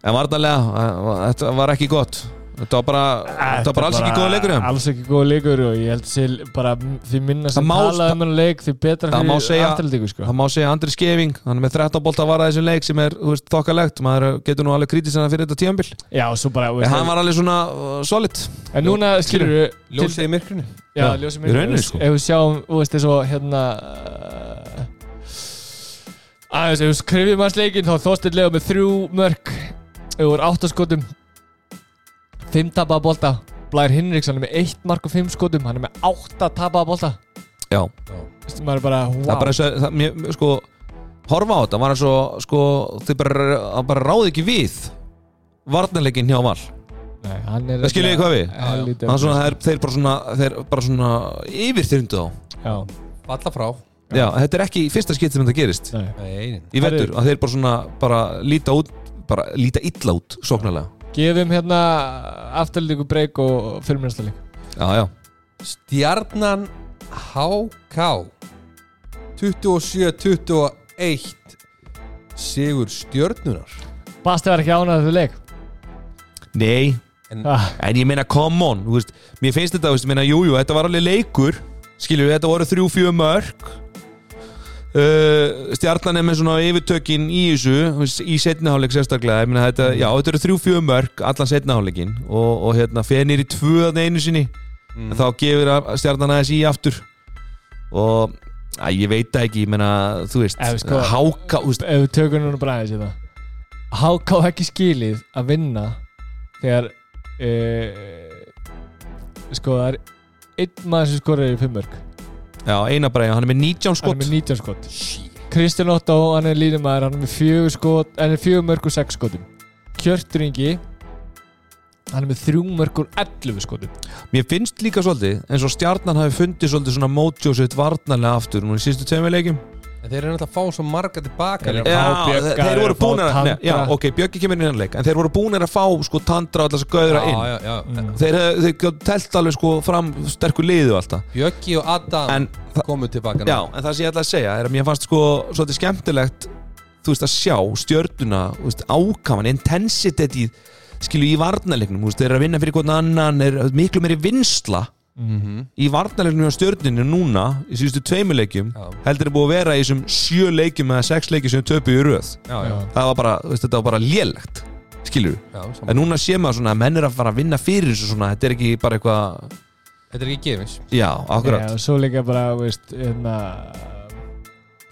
En varnarlega, eh, þetta var ekki gott. Þetta var bara, þetta var bara alls ekki góða leikur. Alls ekki góða leikur og ég held sér bara því minna sem Það má- talaði um hennar leik því betra fyrir segja- afturlíku sko. Það má segja Andri Skeving, hann er með 13 bolta að vara þessum leik sem er, þú veist, þokkalegt. Maður getur nú alveg kritisina fyrir þetta tíambil Já, svo bara En hann var alveg svona uh, solid. En núna skilur við ljósið í myrkrinu. Já, ljósið í sko. Ef við sjáum, þú veist, eins og hérna uh, aðeins, ef við skrifum hans leikinn þá þóstir lega með þrjú mörk yfir áttaskotum fimm tapaða bolta. Blær Hinriksson er með eitt mark og fimm skotum. Hann er með átta tapaða bolta. Já, Veistu, maður er bara, það er bara wow það, mér, sko horfa á þetta, var eins og, sko þið bara, bara ráði ekki við varnarleikin hjá Val. Nei, hann er Það skiljið hvað við? Hann svona, þeir, þeir bara svona, þeir bara svona yfirþyrndu á Já, Falla frá. Já, þetta er ekki í fyrsta skipt sem þetta gerist. Nei. Nei, í vetur, að þeir bara svona bara líta út, bara líta illa út sóknarlega, Gefum hérna afturlíku breyk og já Stjarnan HK 27-21 Sigur stjörnunar Basti var ekki ánægð þetta leik. Nei, ah, en ég meina come on, veist, mér finnst þetta, ég meina, jú, jú, þetta var alveg leikur skilju, þetta voru þrjú, fjö mörg uh, stjarnan er með svona yfirtökin í þessu í setniháleik sérstaklega. Ég meina, þetta, já, þetta eru þrjú, fjö mörg allan setniháleikin og, og hérna, fenir í tvö að einu sinni, Mm. en þá gefur stjarnan aðeins í aftur. Og að, ég veit það ekki, ég meina, þú veist Ef, sko- háka, þú veist, ef við tökum núna bara aðeins í það HK á ekki skilið að vinna þegar uh, sko það er einn maður sem skorar í fimmörk já, eina bara, hann er með 19 hann skot er með 19 skot. Kristján Otto, hann er línumæður hann er með fjögur skot, hann er fjögur mörg og 6 skotum. Kjörtur Ingi hann er með þrjú mörg og 11 skotum. Mér finnst líka svolítið eins og stjarnan hafi fundið svolítið svona mótjósitt varnarlega aftur nú í sístu tveimur leikjum En þeir eru náttúrulega að fá svo marga tilbaka Þeir eru að fá Já, Bjögga, þeir þeir voru eru að fá búinir að Tandra. nei, Já, ok, Bjöggi kemur inn í leik En þeir voru búinir að fá sko tandra og alltaf gauðra inn. Já, já, já Mm. Þeir, hefðu- þeir gátu telt alveg sko fram sterkur liðu alltaf Bjöggi og Adam En, þa- komu tilbaka já, en það sem ég ætla að segja er að mér fannst sko svolítið skemmtilegt Þú veist að sjá stjörnuna þú veist, Ákaman, intensity skilu í varnarleiknum. Þú veist, Þeir eru að vinna fyrir hvern annan er miklu meiri vinsla Mhm. í varnarleiknum á stjörninu núna í síðustu tveimur leikjum Já. heldur er búið að vera í þessum sjö leikjum eða sex leikjum sem töpu í röð. Já, já, það var bara, þú veist, þetta var bara lélegt skilur já en núna sé maður svona að menn er að fara að vinna fyrir þessu svona, þetta er ekki bara eitthvað Þetta er ekki gefins. Já, Já, akkurat. Og svo líka bara, veist, hérna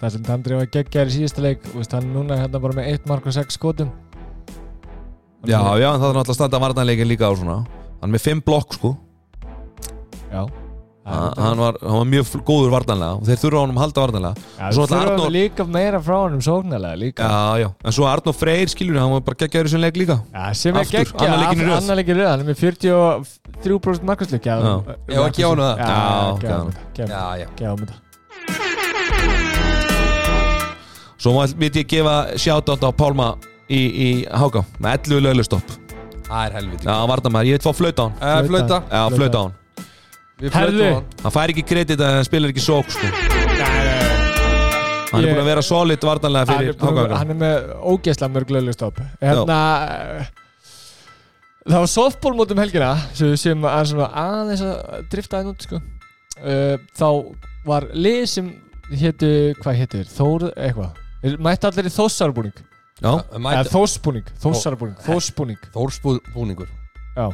það sem Tandri var geggjar í síðasta leik veist, hann er núna hérna bara með 1 mark og 6 skotum. Já, já, en það er náttúrulega að standa varnarleikin líka á svona. Hann er með fimm blokk sko Já, Ha- hann var, hann var mjög góður varnarlega og þeir þurfa á honum að halda varnarlega. Já, Svo svo ætla þurfum Arnór- líka meira frá honum sóknarlega líka. Já, já, en svo Arnó Freyr skilur hann var bara geggjaður í þessum leik líka. Já, sem er Aftur, geggja, annar leikinn í röð. annar leikinn í röð hann er með 43% markastlöki Já. Já, að gefa honum það. Já, Já, gefa honum þetta, gefa honum Já, já gefa honum þetta svo myndi ég gefa shoutout á Pálma í, í Háka með 11 löglustopp. Það er helviti já, varnarmæður, ég veit fá flöta á hann. Eh, Flauta. Já, flöta á hann Herðu. hann. Hann fær ekki kredit að hann spilar ekki sók sko. hann er Ég- búin að vera solid varnarlega hann er, fyrir búinn að- Háka hann er með ógeðslega mörg löglustopp hérna eh, það var softball mótum helgina sem við séum að svona aðeins að drifta það út sko. uh, þá var lið sem hétu, hvað hétur, Þór eitthvað. Þeir mætti allir í þóssarbúning já, eða Mæti þósbúning, þóssarbúning, þósbúning Þórsbúningur. Já.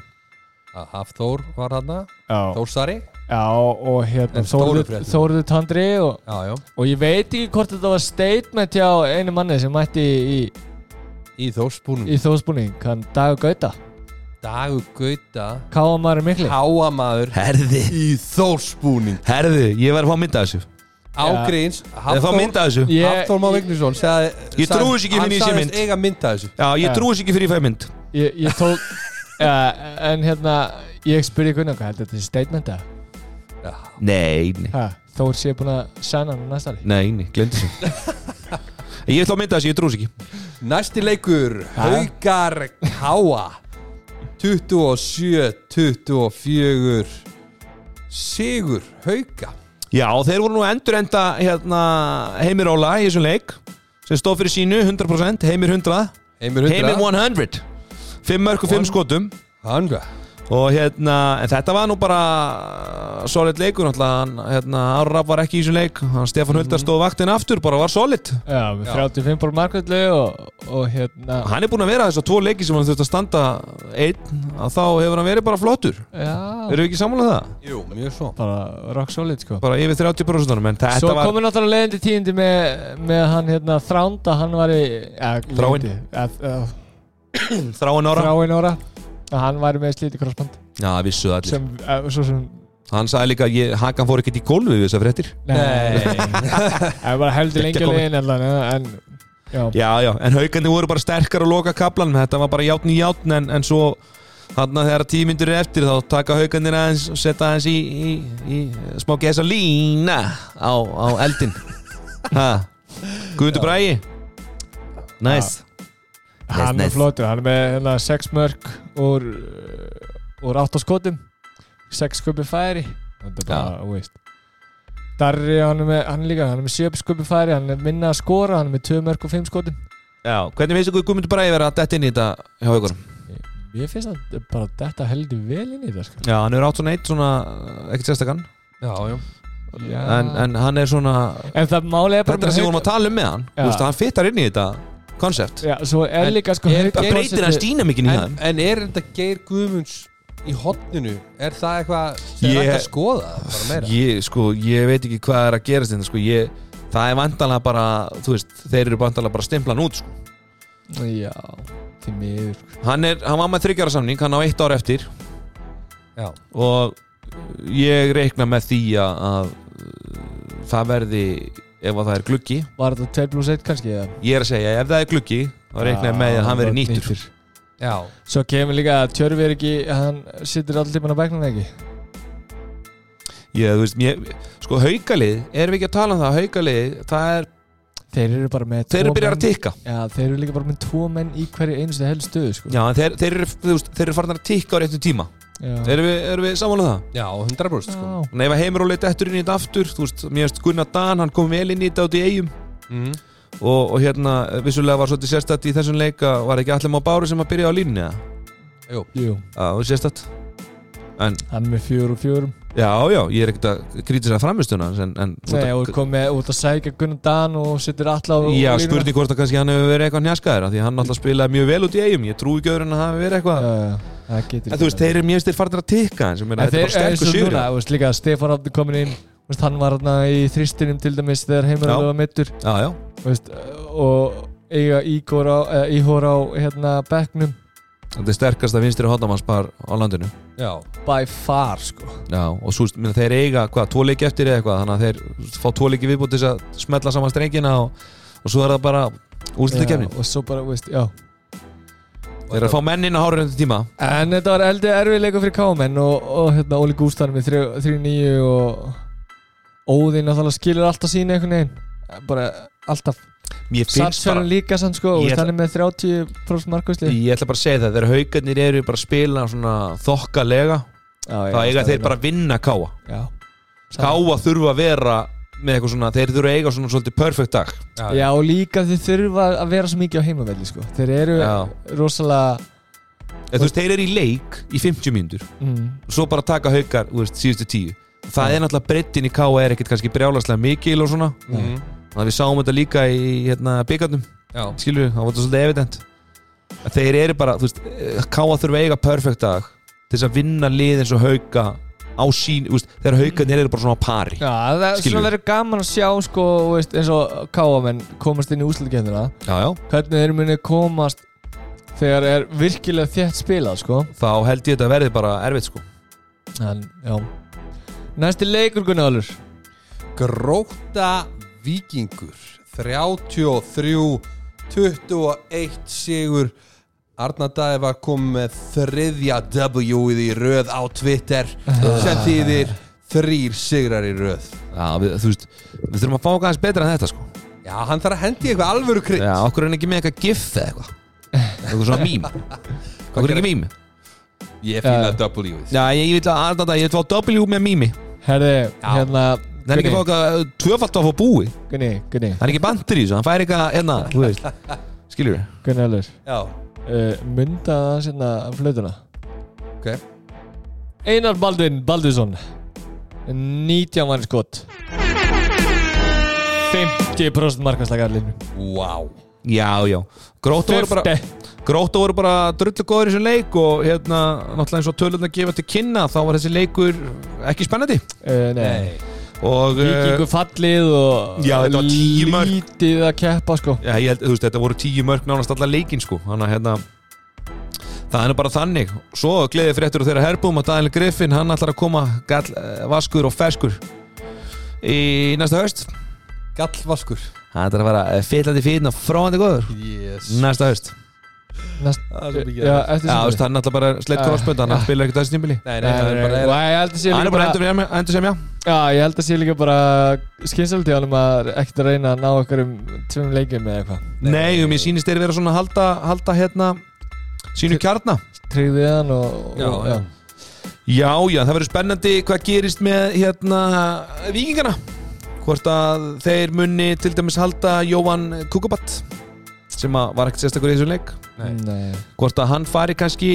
Hafþór var hann Þórsari já og hérna. Þórður Tandri og, Já, já. og ég veit ekki hvort þetta var statement hjá einu manni sem mætti í, Í Þórsbúning. í þósbúning hann Dagur Gauta, Dagur Gauta. Káamari Mikli Háamaður herði. Í Þórsbúning. Herði, ég verð að fá mynda af þessu. Ágríns Hafþór Má Vignisson sagði Ég trúi þessu ekki fyrir ég sé mynd. Ég trúi þess ekki fyrir ég fæ mynd. Ég, ég tók [laughs] ja, en hérna ég spurði Gunnar hvað heldur þetta er statement eða? Já. nei, nei, Ha, Þór sé búin að sæna hann á næsta ári. Nei, nei glemt þessu. [laughs] Ég ætla að mynda þessu, ég trúi þess ekki. Næsti leikur Haukar Káa 27-24 Sigur Hauka. Já, þeir voru nú endur enda hérna, Heimir Óla í þessum leik sem stóð fyrir sínu 100% Heimir 100 Heimir 100 Heimir 100 5 mörg og 5 skotum. 100 og hérna, en þetta var nú bara solid leikur náttúrulega. Hann, hérna, Ára Rapp var ekki í þessum leik. Hann Stefán Huldar stóð vaktin aftur, bara var solid. Já, með Já. 35 bór markvöldu og, og hérna hann er búin að vera þess að tvo leiki sem hann þurft að standa einn, að þá hefur hann verið bara flottur. Já, eru við ekki sammálað það? Jú, mjög svo. Bara rock solid sko. Bara yfir 30% en þetta Svo var komið náttúrulega leiðindi tíðindi með, með hann hérna Þránda, hann var í Þráinn. [clears throat] þráin ára Þráin ára hann var með slíti krossband já, vissu það allir. Sem, uh, svo sem hann sagði líka, ég, Hakan fór ekkert í gólfið við þessar fréttir. Nei. [laughs] Það var heldur lengi að leiðin allan en já, Já, já, en haugandi voru bara sterkar að loka kaplan þetta var bara játn í játn en, en svo þarna þegar tímyndur er eftir þá taka haugandir aðeins og setja aðeins í, í, í smá gesa lína á, á eldin Guðmundur Bræi Næs hann er flottur hann er með hérna, 6 mörg úr, úr 8 skotum. 6 skupi færi. Þetta er bara, þú veist. Darri, hann er, með, hann líka, hann er með 7 skupi færi hann er minna að skora, hann er með 2 mörg og 5 skotum. Já, hvernig finnst ykkur Guðmundur Bræi vera að detta inn í þetta hjá haugunum? ég finnst að bara þetta heldur vel inn í þetta sko. Já, hann er átt svona eitt svona, ekkert sérstakann Já, já. En, en hann er svona en það máli er bara þetta er sem við vorum að tala um með hann. Þú veist, hann fittar inn í þetta koncept já, svo er En líka sko er- Það breytir hann stýna mikið í en, hann en er þetta Geir Guðmunds í hotninu Er það eitthvað sem Ég- er hægt að skoða bara meira? ég, sko, ég veit ekki hvað er að gerast þetta, sko, ég, það er vandalega bara þú veist, þeir eru vandalega bara stimplan út sko. já, því miður sko. hann, er, hann var með þryggjara samning hann á eitt ár eftir Já. og ég reikna með því að, að það verði ef að það er gluggi. Var þetta 2 plus 1 kannski eða? ég er að segja, ef það er gluggi þá reikna ég með að hann verði nýttur. Já, Svo kemur líka að Tjörfi er ekki hann sittur allir tíman á bæknum ekki? Ég, þú veist, ég, sko haukalið erum við ekki að tala um það, haukalið það er, Þeir eru bara með þeir eru tvo byrjar að menn- tikka. Já, þeir eru líka bara með tvo menn í hverju einustu hel stöðu sko. já, en þeir, þeir, eru, þú veist, þeir eru farin að tikka á réttu tíma. Erum við, erum við sammála um það? já, 100% sko Já. Nei, ef að heimur og leitt eftir inn í þetta aftur Þú veist, mér veist Gunnar Dan, hann kom vel inn í þetta út í eigum mm. og, og hérna, vissulega var svolítið sérstætt í þessum leika Var ekki allir má bári sem að byrja á línunni eða? Jú, Já, það var sérstætt En, hann er með fjögur og fjögurum Já, já, ég er ekkert að krítisa framistuna en, en Nei, og komið út að sækja Gunnar Dan og setur alla á Já, línuna. spurning hvort að kannski hann hefur verið eitthvað njaskaður af því hann alltaf spilaði mjög vel út í eigum ég trúi ekki öðru en að það hefur verið eitthvað Já, já, getur En þú veist, þeir eru mjög styrir farnir að tikka En þetta er bara sterkur núna, þú veist, líka Stefán Átni komin inn veist, hann var hérna í þristinum til dæmis þegar heimur Já. var mittur og eiga Ígor á, eða Íhor á hérna bekknum. Þetta er sterkasta vinstri hóttamanspar á landinu. Já, by far sko. Já, og svo, minna, þeir eiga, hvað, tvo leiki eftir eða eitthvað þannig að þeir fá tvo leiki viðbútt til þess að smetla saman strengina og, og svo er það bara úrslutu kemni og svo bara, veist, já Þeir eru að fá menn inn á hárið tíma. En þetta var eldi erfið leikur fyrir Kámen og, og hérna Óli Gústan með 3-9 og Óðinn náttúrulega skilur alltaf sína einhvern veginn. Bara alltaf. Satsfjörn líka sann sko, og er með 30% markvæsli ég ætla bara að segja það þegar haugarnir eru bara að spila svona þokkalega þá eiga þeir bara að vinna káa. Káa þurfa að vera með eitthvað svona, þeir þurfa að eiga svona svolítið perfect dag. Já og líka þeir þurfa að vera svo mikið á heimavelli sko. þeir eru Já. rosalega Eða, þú veist, þeir eru í leik í 50 mínútur. Mm, og svo bara taka haugar, þú veist, síðustu tíu. Það er náttúrulega breyttin í Káa er ekkert kannski brjálaslega mikil og svona. Mhm. þannig að við sáum þetta líka í hérna, byggarnum já, skilur við, það var þetta svolítið evident. Að þeir eru bara, þú veist Káa þurfa að eiga perfect dag til þess að vinna lið eins og hauga á sín, veist, þegar haugarnir eru bara svona á pari já, það er Skilur svona verið gaman að sjá sko, veist, eins og káamenn komast inn í já, hvernig þeir muni komast þegar er virkilega þétt spilað sko. þá held ég þetta verði bara erfitt sko. En, já. Næsti leikur Gunnarður Gróta Víkingur 33 21 sigur Arna Dæði var komið með þriðja W-ið í röð á Twitter sem þýðir þrýr sigrar í röð. Já, við, þú veist, við þurfum að fá aðeins betra en þetta sko. Já, hann þarf að hendi eitthvað alvöru krydd. Já, okkur er hann ekki með eitthvað gif eða eitthvað? Eitthvað svona mím. [laughs] Okkur er ekki mím. Ég fíla W-ið já, ég, ég vil að Arnanda, ég vil fá W með mími. Herði, hérna það er ekki að fá eitthvað tvöfalt að fá búi. Gunni, Gunni, það er ekki bandur í þessu, hann fær eitthvað hérna, þú veist. [laughs] Skilur við Gunnarður Já, uh, mynda það sinna flötuna ok. Einar Baldvin Baldursson. 19 mann skott 50% markastakar Wow já, já, gróta voru bara Gróta voru bara drullu góður í þessum leik og hérna, náttúrulega eins og tölun að gefa til kynna þá var þessi leikur ekki spennandi. Uh, Nei, og Víkingu fallið og Já, þetta var tíu mörk. lítið að keppa sko. Já, ég held, veist, þetta voru tíu mörg nánast alla leikin sko, þannig að hérna það er bara þannig. Svo gleðið fréttur og þeirra herbúum að Daniel Griffin hann ætlar að koma gall, eh, vaskur og ferskur í næsta höst Gallvaskur. Hann ætlar að vera eh, fyllandi fín og fráandi góður. Yes. Næsta höst Næst, Það er Já, veist, hann ætlar bara sleitt krossbund hann ja. spilar ekkert þessi tímbili Nei, nei, það er bara Nei, ég held að sé hann líka er bara endur, sem já Já, ég held að sé líka bara skynsaldi á hann að ekkert að reyna að ná okkur um tveim leikjum eða eitthvað. Nei, um ég sýnist þeir vera svona að halda, halda hérna sínu kjarna. Tryggð við hann og, Já, já. Það verður spennandi hvað gerist með hérna vikingana hvort að þeir munni til dæmis halda Jóhann Kukubat sem að var ekkert sérstakur í þessum leik? Nei. Hvort að hann fari kannski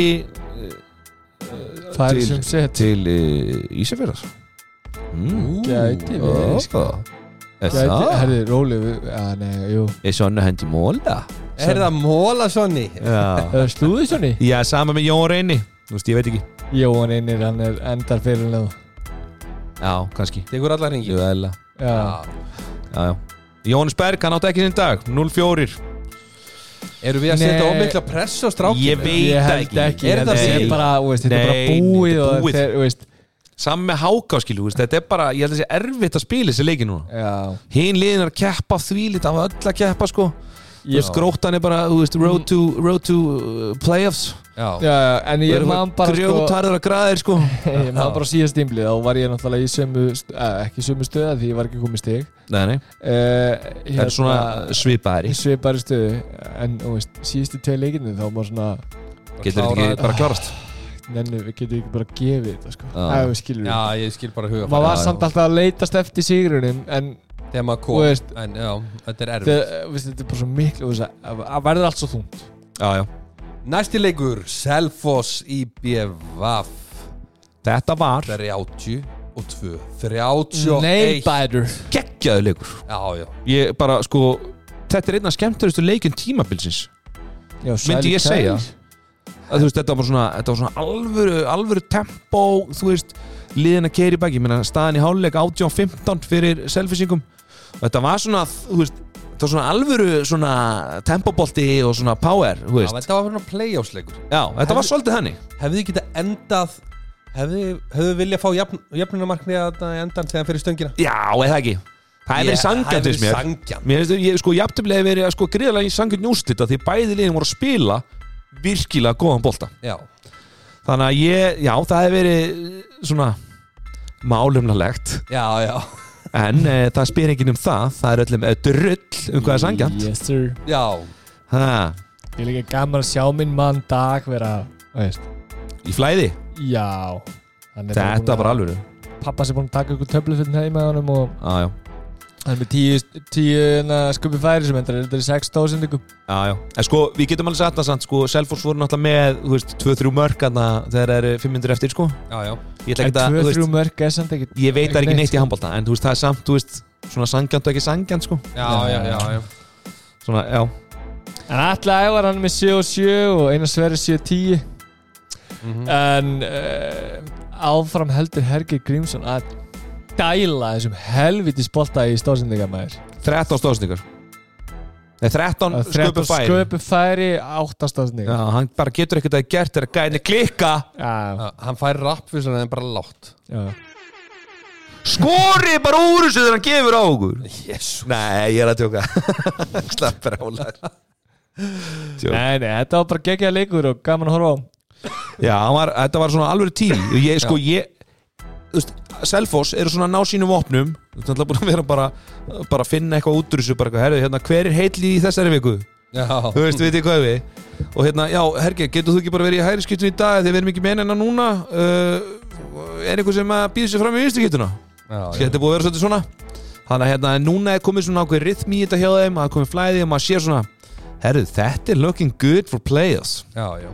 er Til- sem sett til uh, Ísafjörðar mm. Gæti herri, róli Er svona hendi móla? Er það móla svonni? Slúði svonni Já, sama með Jón Reyni. Þú veist, ég veit ekki. Jóhann innir, hann er endar fyrirlega Já, kannski. Tekur allar já. Jóhannes Berg, hann átti ekki sinn dag. 0-4 Eru við að setja ómikla press á strákinu? Ég veit ég það ekki. ekki Er Þetta það er til? bara, þú veist, þetta er bara búið þetta er og búið. þeir, þú veist Saman með Háká, skilu, veist, þetta er bara Ég held að það sé erfitt að spila þessi leiki núna Já Hinn liðin er að keppa þvílit af öll að keppa, sko Ég- gróttan er bara, þú veist, road to, road to uh, playoffs. Já, Já, já, en ég man bara sko Grjótarður að græðir, sko. [laughs] Ég man bara síðast tímlið Þá var ég náttúrulega í sömu eh, Ekki í sömu stöða því ég var ekki komið stig. Nei, nei, uh, það er svona svipaðir Í svipari stöðu En, þú veist, síðustu tvei leikinu Þá var svona Getur þetta ekki bara klárast? Nennu, við getum ekki bara gefið þetta, sko. Já. Það við skilur já ég skil bara huga Maður var samt alltaf að leitast eftir sigrunum En, Þegar maður kom veist En já, þetta er erfitt. þegar- veist, þetta er bara svo miklu veist, að- að verður allt svo þungt. Já, já. Næsti leikur Selfoss IBVF Þetta var 30 og 2 31 Nailbiter. Geggjaðu leikur. Já, já. Ég bara sko þetta er einn af skemmturustu leikjum tímabilsins. Já, myndi ég segja. Að veist þetta var svona, þetta var svona alvöru, alvöru tempo, þú veist liðin að keiri baki, minna staðan í háluleik 18-15 fyrir selfisingum þetta var svona, þú veist þetta var svona alvöru svona tempobolti og svona power, þú Já, veist þetta var svona playoffsleikur. Já, þetta var svolítið henni Hefði þið getað endað Hefði þið viljað fá jafn, jöfnunamarkni að endan þegar fyrir stöngina? Já, eða ekki? Það hefur verið sangjant þess mér. Sangjant mér finnst, ég, sko, jafntöfli hefur verið sko, gríðarlega í sangjant njúslita því bæði liðin voru að spila virkilega góðan bolta. Já, þannig að ég, já, það hefur verið svona málumnalegt já, já En e, það spyr enginn um það. Það er öllum e, drull um hvað er sangjant Yes sir. Já, ha, Ég er líka gaman að sjá minn mann dag vera veist, Í flæði? Já. Hann er Þetta var alveg Pappa sem búin að taka ykkur töflu fyrir heima með honum og Já, já, hann er með tíu, tíu hérna, skupi færi sem endur þetta er sex stóðsendingum. Já, já. En sko, við getum alveg sagt það sant sko, Selfoss voru náttúrulega með, þú veist, 2-3 mörk þarna þegar það eru 500 eftir, sko. Já, já. Ég ætla En ekki að, þú 2-3 veist mörg er samt ekkert Ég veit það er ekki neitt í sko. handbólta En þú veist, það er samt, þú veist Svona sangjant og ekki sangjant, sko. Já, já, já, já. Svona, já. En alltaf var hann með 7 og 7 og eina sverri 7 og 10 Mhm. En uh, áfram heldur Herger Grímsson að dæla þessum helvitis bolta í stóðsendingamæður 13 stóðsningar Nei, 13 sköpu færi Sköpu færi 8 stóðsendingar Já, hann bara getur ekkert að gert þegar gæðinni klikka. Já, Hann fær rapp fyrir svona en bara látt. Já. Skori bara úr þessu þegar hann gefur á okkur. Jésu Nei, ég er að tjóka [laughs] Slappar álar Nei, nei, þetta var bara geggjaða leikur og gaman að horfa á. Já, var, þetta var svona alveg tíl ég, sko, ég Selfoss eru svona að ná sínum vopnum. Þú alltaf búin að vera bara bara að finna eitthvað út úr þessu, bara eitthvað, herðu, hérna, hver er heitli í þessari viku, Já, þú veist, veit ég hvað við. Og hérna, já, Herge, getur þú ekki bara verið í hægri skiptun í dag, þegar við erum ekki með hennar núna. Uh, er eitthvað sem að býða sér fram í vinstri skiptuna, þetta er búið að vera svolítið svona. Þannig að hérna, núna er komið svona ákveð rithmi í þetta hjá þeim, að komið flæði og maður sér svona, herðu, þetta er looking good for players. Já, já.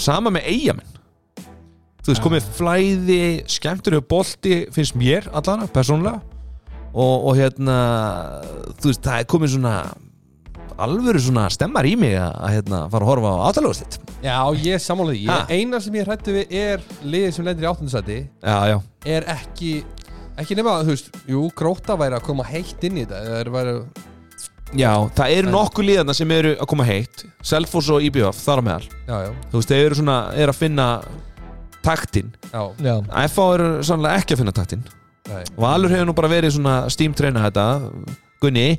Sama með eigamenn þú veist komið flæði skemmtur bolti finnst mér allan persónulega. Og, og hérna þú veist það er komið svona alvöru svona stemmar í mig að að, hérna, fara að horfa á átalagust Já, ég ég, Eina sem ég hrættu við er liðið sem lendir í já er ekki ekki nema, þú veist, jú, gróta væri að koma heitt inn í þetta eða þeir væri, Já, það eru nokkuð liðarna sem eru að koma heitt. Selfoss og IBF, þar á meðal. Já, já, Þú veist, þeir eru svona, eru að finna taktin. Já, Já, FH eru sannlega ekki að finna taktin. Nei, Valur hefur nú bara verið svona steamtreina þetta. Gunni,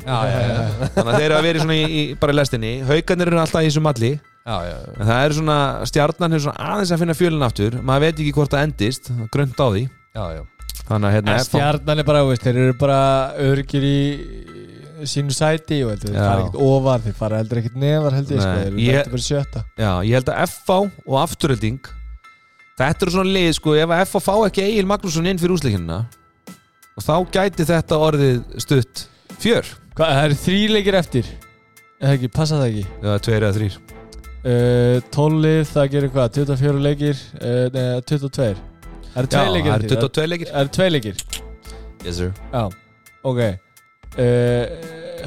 já, já, já, já, Þannig að þeir eru að verið svona í, í bara í lestinni. Haukarnir eru alltaf í þessum malli já, já, já. En það eru svona, stjarnan hefur svona aðeins að finna fjölinn aftur. Maður veit ekki hvort það endist, grönt á því. Já, já. Þannig að hérna FH stjarnan er bara, veist, þeir eru bara örgir í sínu sæti og þeir Já. fara ekkert ofar, þeir fara heldur ekkert neðar held ég, sko, Nei, eru ég- ég... bara sjötta. Já, ég held að FH og afturölding Þetta eru svona lið, sko Ef að FH fá ekki Egil Magnússon inn fyrir úsleikina Og þá gæti þetta orðið stutt fjör. Hvað, það eru þríleikir eftir eða ekki, passa það ekki? Já, tveir eða þrýr uh, 12 lið, það gerir hvað, 24 leikir uh, neða, 22 Það eru tvei leikir það eru eftir 22 leikir. Það eru tvei leikir? Yes sir. Já, ok uh,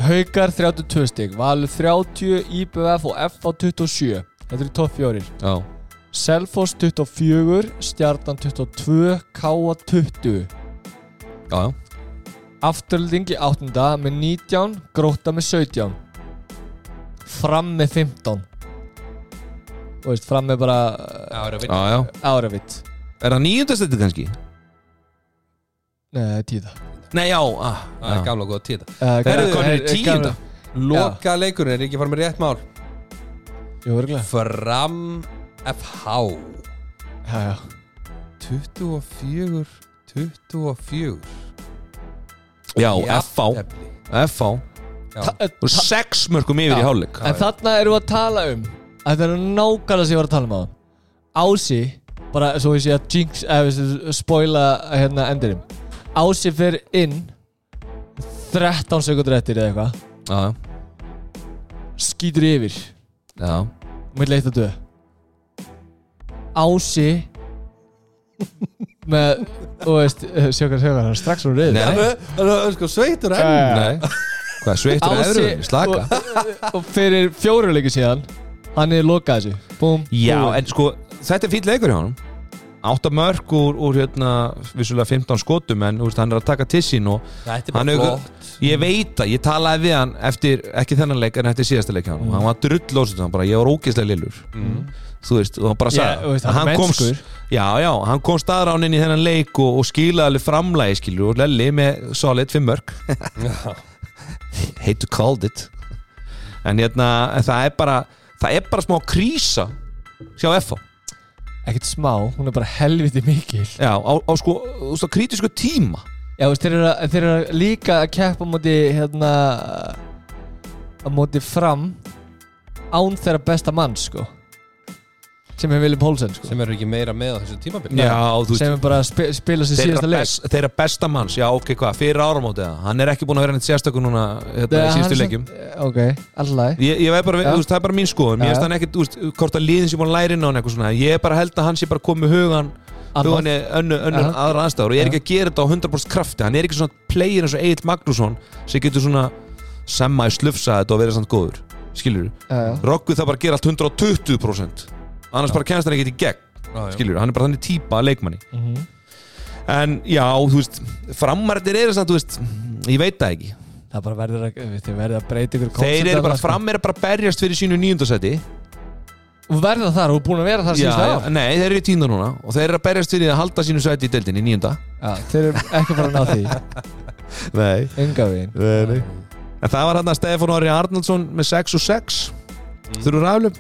Haukar 32 stig. Valur 30, IBF og F á 27 Þetta eru topp fjórir. Já, Selfoss 24, Stjarnan 22, Káa 20 já, já. Afturlending í 8. með 19 Gróta með 17 Fram með 15 Þú veist, fram með bara Já, já, Já, já árafitt Er það nýjundastætti kannski? Nei, það er tíða Nei, já, ah, það er já. gamla góða títa uh, Herðu, hvað er tíunda? Loka leikurinn er ekki fara með rétt mál? Jú, örgulega Fram FH Já, já. 24 24 Já, FH. FH Já. Eh, Og sex mörgum yfir í Já. hálfleik. En þarna erum við að tala um Þetta er nákvæmlega sem ég var að tala um á Ási Bara svo ég sé að jinx eða veist, Spoila hérna endurum Ási fer inn 13 sekundur eftir eða eitthvað. Já, já, Skýtur yfir. Já. Með leitt að döð Ási með, þú veist, sjókar, sjókar, hann er strax úr reyð Nei. Það er sko sveitur enn Nei. Hvað, sveittur að Ási- öðru? Slaka? og, og fyrir fjóruleiki síðan hann er lokað þessu. Búm, Já, búið. en sko, þetta er fýll leikur hjá hann Átta mörg úr, úr hérna Vissulega 15 skotum En úr, hann er að taka til sín og hann flott. Ég veit að, ég talaði við hann eftir Ekki þennan leik en eftir síðasta leik hann Hann var drullósut, hann bara, ég var ógeðslega lillur. Þú veist, og hann bara sagði veist, hann komst- mennskur. Já, já, hann kom staðrán inn í þennan leik og, og skilaði alveg framlægi skilur og Lelli með solid 5 mörg [laughs] hate to call it. En hérna, en það er bara það er bara smá krísa hjá FH ekkert smá, hún er bara helviti mikil. Já, á, á sko, þú veist, á krítisku tíma. Já, þú veist, þeir eru, að, þeir eru líka að keppa á móti hérna á móti fram án þeirra besta mann, sko sem er Willi Pólsen, sko. Sem eru ekki meira með á þessu tímabili. Veist sem er bara að spi, spila sér síðasta leik. best, þeirra besta manns, já ok, hvað, fyrir áramótið eða? hann er ekki búin að vera neitt sérstökur núna hérna, í síðustu leikjum. Ok, alltaf ég, ég veist, það er bara mín skoðun. Mér Já. finnst hann veist, hvort að liðin sem búin að læra inn á hann eitthvað svona, ég er bara held að hann sé bara komið hugan hugan í önnu, önnu aðra aðstæður og ég er ekki að gera þetta á 100% krafti. Hann er ekki svona player eins og Egil Magnússon sem getur svona semma í slufsa þetta og vera samt góður, skilur Rokku það bara að gera allt 120% annars bara kennst hann ekkert í gegn skilur, hann er bara þannig típa að leikmanni. Mhm. en já, þú veist framarðir eru samt, þú veist ég veit það ekki, Það bara verður að, að breyta ykkur þeir eru bara sko. fram eru bara að berjast fyrir sínu nýjundasæti Og verður þar, er búin að vera þar já, síðustu já, ár. Nei, þeir eru í tíunda núna og þeir eru að berjast fyrir að halda sínu sæti í deildinni, nýjunda Já, þeir eru ekki bara að ná því. [laughs] Nei, nei, nei. en það var hann að Stefán Orri Arnaldsson með 6 og 6 mm. þurru raflum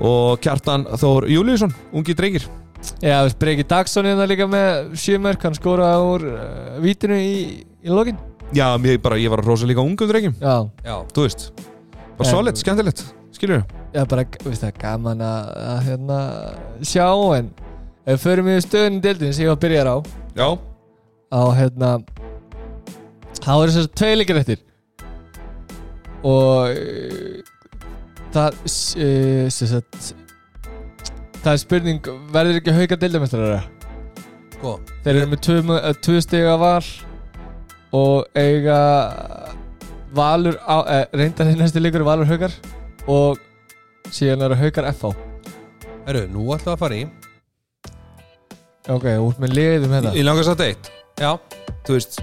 og Kjartan Þór Júliusson ungi drengir. Já, Breki Dagsson er það líka með sjömerk Hann skoraði úr uh, vítinu í, í lokin. Já, mér bara, ég var að rosa líka ungum drengjum. Já, Já, þú veist, bara solid, skemmtilegt skilur Já, bara, veist það, gaman að, að hérna, sjá en ef við förum í stöðun í deildin sem ég var að byrja á já, á hérna þá er þess að tvei leikir eftir. Og það uh, sagt það er spurning verður ekki hauka deildamestrar sko. Þeir eru með tvö, uh, tvö stiga val og eiga valur á, eh, reyndar næsti leikur er valur haukar og síðan eru haukar FH Herru, nú ætlum við að fara í ok, út með liðum hérna ég langar að sagt eitt. Já, þú veist,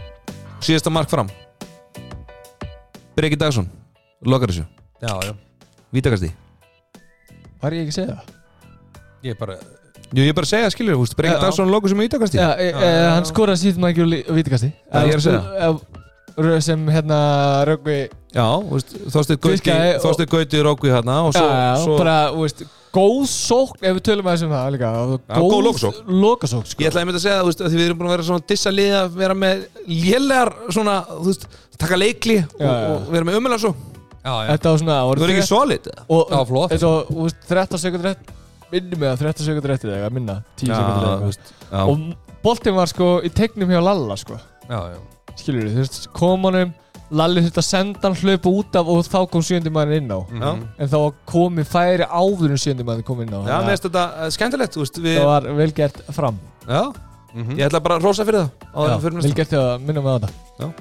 síðasta mark fram. Breki Dagsson lokar þessu, já, já vítakasti var ég ekki að segja það? Ég er bara Jú, ég er bara að segja, skilur, þú veist, Breki. Dagsson lokar sem vítakasti Já, e, e, hann skoraði síðan ekki úr vítikasti Já, ég er að segja. sem hérna Röggvi Já, þú veist, Þorsteinn Gauti og- Gauti Rókvi hérna og já, svo, já, svo bara, þú veist, góð sókn ef við tölum aðeins um það líka góð lokasókn. sko. Ég ætlaði að mynda að segja, þú veist, að því við erum búin að vera svona dissa lið að vera með lélegar svona, þú veist, taka leikli og, Já, já. og vera með umjöla svo þetta var svona Þú er ekki solid eða? og, Já, flott. eins og, þú veist, 13 sekundur eftir minni með að 13 sekundur eftir eða minna 10 Já, sekundur þú eftir veist, já. og boltinn var sko í tegnum hjá Lalla sko. Já, já. Skilur þú veist, kom honum Lalli þurfti að senda hann hlaupa út af og þá kom sjöndi maður inn á. Já. en þá komi færi áður en sjöndi maður kom inn á. Já, mér finnst þetta uh, skemmtilegt, þú við það var vel gert fram. Já, Mhm. ég ætla bara að rosa fyrir það Já, vel gert að minna með þetta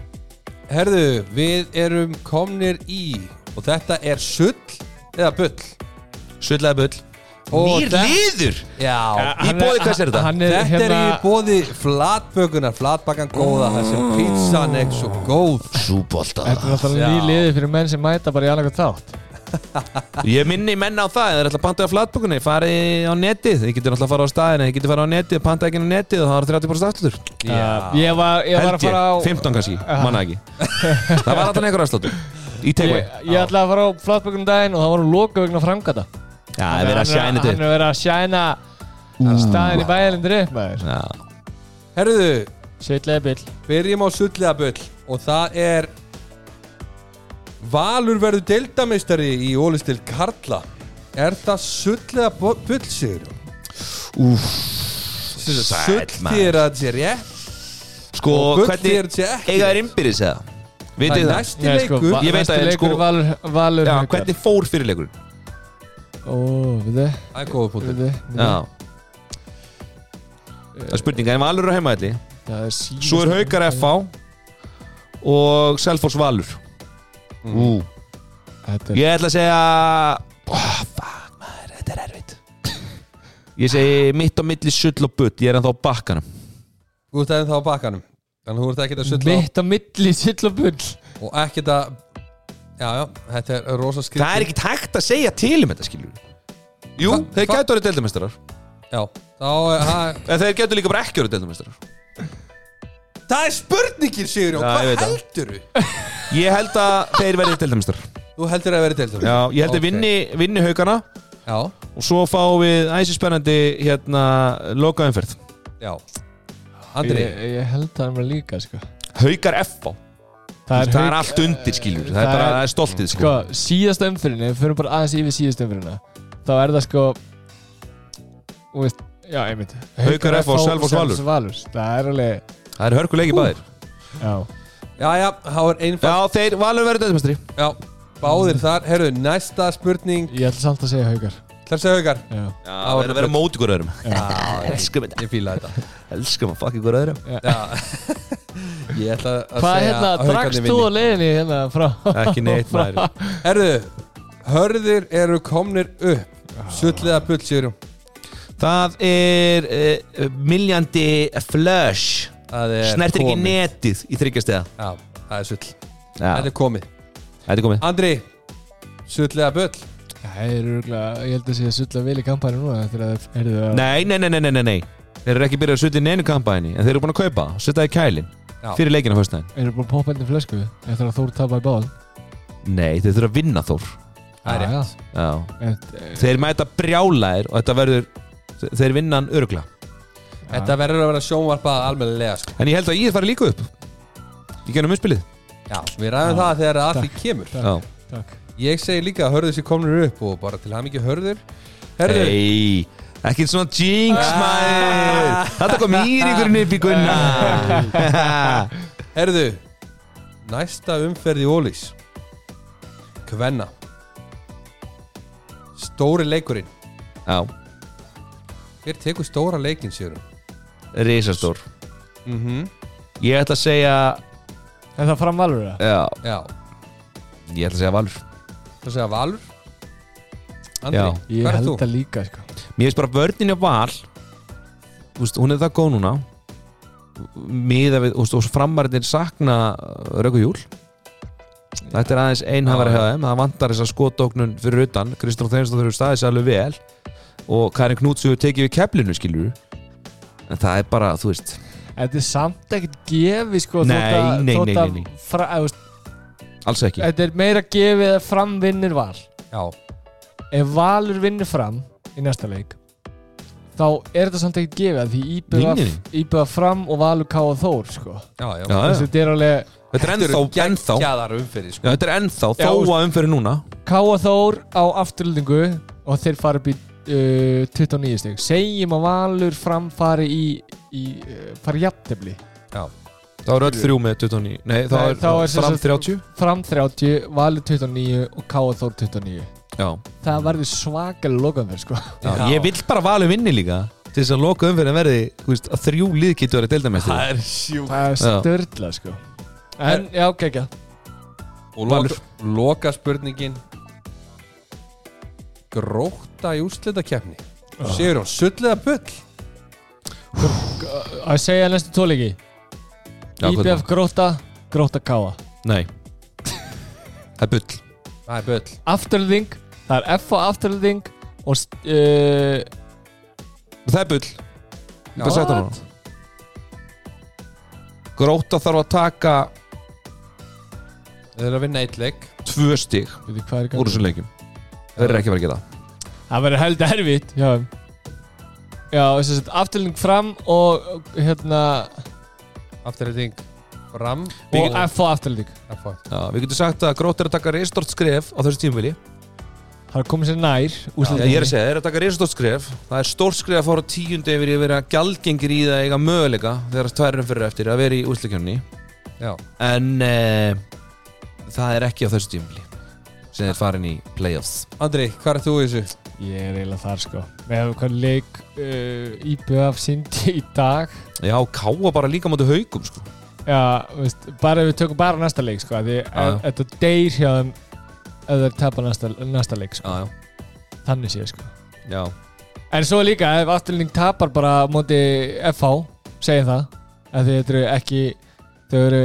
Herðu, við erum komnir í Og þetta er sull eða bull? Sullega bull. Og Nýr þetta- liður? Já. Í boði hvers er þetta? Hann er Þetta er hérna í bóði flatbökunar, flatbakan góða þar sem pizzan er svo góð. Súbolta. Þetta er náttúrulega ný Já. liði fyrir menn sem mæta bara í annað þátt Ég minni menn á það, ef þeir ætla að panta á flatbökunni farið á netið, þið getur náttúrulega að fara á staðinu þið getur fara á netið, panta ekki á netið og það var 30% aftur Uh, Ég var, ég var að fara á 15 kannski, manna ekki. [laughs] Það var alltaf Í takeaway. Ég, ég ætlaði að fara á flatbökunum daginn og það var loka vegna framgata Já, það er verið að sjæna þetta er verið að sjæna staðin í Sveitlega bill byrjum á sullega bull Og það er Valur verður deildameistari í ólistil Karla Er það sullega bull sigur? Úf Sull þér að þetta sé rétt Sko, hvernig að rétt. er innbyrðis eða? Það er það? næsti sko, leikur Ég veit það, leikur sko- Valur, valur Já, Haukar. hvernig fór fyrirleikurinn? Ó, við þið Það er góða punktur Það er spurninga, en Valur er á heimaðli Það Svo er Haukar FH og Selfoss Valur Þetta er Ég ætla að segja oh, Fuck maður, þetta er erfitt. Ég segi mitt á milli sull og butt Ég er ennþá á bakkanum. Þú ert ennþá á bakkanum Þannig að þú ert ekkert að sulla á mitt á milli sill og bull. Og ekkert að Já, já, þetta er rosa skrið Það er ekkit hægt að segja til um þetta skilur Jú, Hva- þeir hva- gætu orðið deildamestrar Já, þá er þeir gætu líka bara ekki orðið deildamestrar Það er spurningin, Sigurjón, Já, ég hvað veit það. heldur Ég held að þeir verði deildamestrar Þú heldur að vera deildur Já, ég held að vinni, vinni haugana Já, Og svo fáum við æsi spennandi hérna loka umferð já. Andri, ég, ég held það mér líka sko. Haugar FH Það, er, allt undir skilur Það, það er bara það er stoltið sko. Sko, síðasta umfyrinni, við fyrir bara aðeins yfir síðasta umfyrinna Þá er það sko Þú veist, já, einmitt. Haukar FH og Selfoss Valur. Valur. Það er alveg, Það er hörkuleiki báðir. Já. Já, já, þá er einfalt. Já, þeir valur verið deildamestri Já, báðir þar. Herru, næsta spurning. Ég ætla samt að segja haukar. Ætlar að segja haukar? Já, Já, það er að vera mót ykkur öðrum. Elskum þetta. Ég fíla þetta. Elskum að fuck ykkur öðrum. Já. [laughs] Ég ætla að Hvað segja hérna, að Haukarnir drakst þú vinni. á leiðinni hérna frá Ekki [laughs] neitt maður. Herru, hörðir eru komnir upp. Sulliða bull, Sigurjón Það er uh, miljandi flush Það er Snertir ekki komið. netið í þryggjastega Já, það er sull. Já, Þetta er komið. Þetta er komið. Andri, sulliða bull? Það er örgulega, ég held að sé að sulla vel í kampæri núna það er það Nei, nei, nei, nei, nei, nei, nei. Þeir eru ekki byrjað að sutja í neinu kampaðinni En þeir eru búin að kaupa, setja í kælin Já. Fyrir leikina fyrstæðin Eru búin að poppa inn í flösku Eftir að Þór tapa í báðan Nei, þeir þurfa að vinna þór. Það er rétt. Þeir mæta brjálæðir Og þetta verður Þeir vinna hann örgla Þetta verður að vera sjónvarpað almennilega sko. En ég held að ég fari líka upp. Í gennum umspilið Já, við ræðum það þegar að því Takk. kemur. Já. Takk. Ég segi líka að hörður sér komnir upp og bara til hann ekki hörður. Herðu, Ei, ekki svona jinx maður. Þetta kom íringurinn upp í gunna. [laughs] Herðu Næsta umferð í Ólís. Kvenna. Stóri leikurinn. Já, Hver tekur stóra leikinn, Sigurinn? Risastór. Mm -hmm. Ég ætla að segja En það fram valur það? Já, Já, ég ætla að segja Valur. Það segja Valur? Andri, Já. Ég hvað er held þú? það líka sko. Mér finnst bara vörnin á Val þú veist, Hún er það góð núna. Miða við, veist, og framarinn sakna Röku Júl. Þetta er aðeins einhafari Já, já. hjá þeim. Það vantar þess að skotóknun fyrir utan. Kristján Þeinsson þurfur staðið sér alveg vel. Og Karin Knúts hefur tekið við keflinu skilur En það er bara, þú veist. Þetta er samt ekkert gefi sko Nei, þótt að- nei, þótt nei, að nei, nei. Fra, eða, veist, Alls ekki. Þetta er meira gefið að fram vinnir val. Já, Ef valur vinnur fram í næsta leik Þá er þetta samt ekkert gefið að Því Nei, íbjöða nei, nei. íbjöða fram og valur ká og þór sko. Já, já, Já, Þessi, Þetta er alveg Þetta er ennþá, ennþá sko. Já, þetta er ennþá, Já, þó veist- að umfyrir núna. Ká og þór á afturlendingu Og þeir fara upp í uh, 29 steg Segjum að valur fram fari í, í uh, fari jafntefli. Það er öll þrjú með 29 Nei, þá Nei, er, þá er fram sagt- 30 Fram 30, valur 29 og ká og þór 29 Já. Það verður svakalega lokaðum sko. Já. Já. Ég vill bara valið vinni líka. Til þess að loka umfyrir verði þú veist, að þrjú lið getur verið deildamestur er sjúk Það er Já. störla sko. En já, kekja Og Valur. loka, loka spurningin Gróta í úrslitakefni Sigurjón, sulliða bull? Að segja næstu tóleiki Já, hvað IBF gróta, gróta káa Nei. Það er bull. Það er bull. Afturlending, það er F á afturlending Og uh, Það er bull. Hvað sagði það núna? Gróta þarf að taka Þeir eru að vinna eitt leik. tvö stig Veitir hvað er í úr gangi? þessum leikjum Þeir eru ekki vera að geta Það. Verður heldur erfitt Já, já þess að afturlending fram Og hérna Afturreiting Fram Og F F Já, Við getum sagt að Gróta er að taka reistort skref á þessu tímvili Það er komið sér nær Já, ég er að segja, þeir eru að taka reistort skref. Það er stórt skref að fóra tíundi yfir að vera gjaldgengir í það að eiga möguleika þegar tværum fyrir eftir að vera í Já. En uh, það er ekki á þessu tímvili sem þeir farin í playoffs. Andri, hvað er þú í þessu? Ég er eiginlega þar sko. Við hefum hvað leik uh, IBF síndi í dag. Já, káa bara líka mútið haugum sko. Já, veist, bara við tökum bara næsta leik sko Því að þetta deyr hjá þeim ef þeir tapa næsta, næsta leik sko. Já, já, Þannig séð sko. Já. En svo líka ef afturlending tapar bara móti FH, segjum það að þið eru ekki þau eru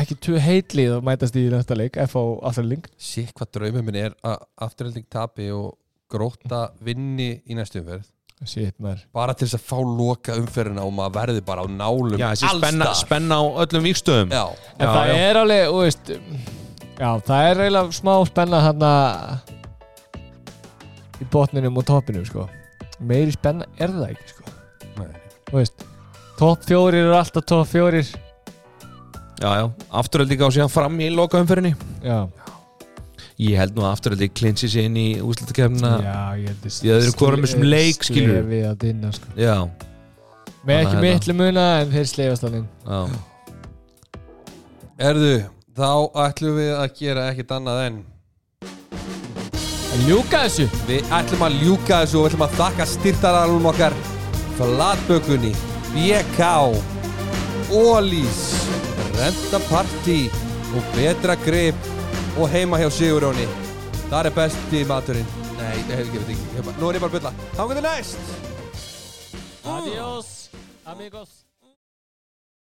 ekki tvö heitlið að mætast í næsta leik FH afturlending Sitt hvað draumum minn er að afturhelding tapi og gróta vinni í næstu umferð. Shit bara til þess að fá loka umferðina og maður verði bara á nálum Já, spenna, spenna á öllum víkstöðum Já, En Já, það já. er alveg, þú veist Já, það er eiginlega smá spenna hann í botninum og toppinum sko. Meiri spenna er það ekki sko. Nei. Þú veist Topp fjórir eru alltaf topp fjórir Já, já, afturöldi gá síðan fram í lokaumferðinni. Já, Ég held nú að afturöldi klinsi sig inn í úslutakefnina já ég held að Í öðru hvorum þessum leik, skilurðu. Slefið að dinna sko. Já, Með ekki að miklu muna en þeir slefast þannig já, Erðu, þá ætlum við að gera ekkert annað en En ljúka þessu. Við ætlum að ljúka þessu og við ætlum að þakka styrtaralum okkar Flatbökunni, BK Ólís Renta Party og Betra Grip og heima hjá Siguróni Það er besti maturinn. Nei, ég hef ekki, veit ekki Nú er ég bara að bylla getur næst. Adiós amigos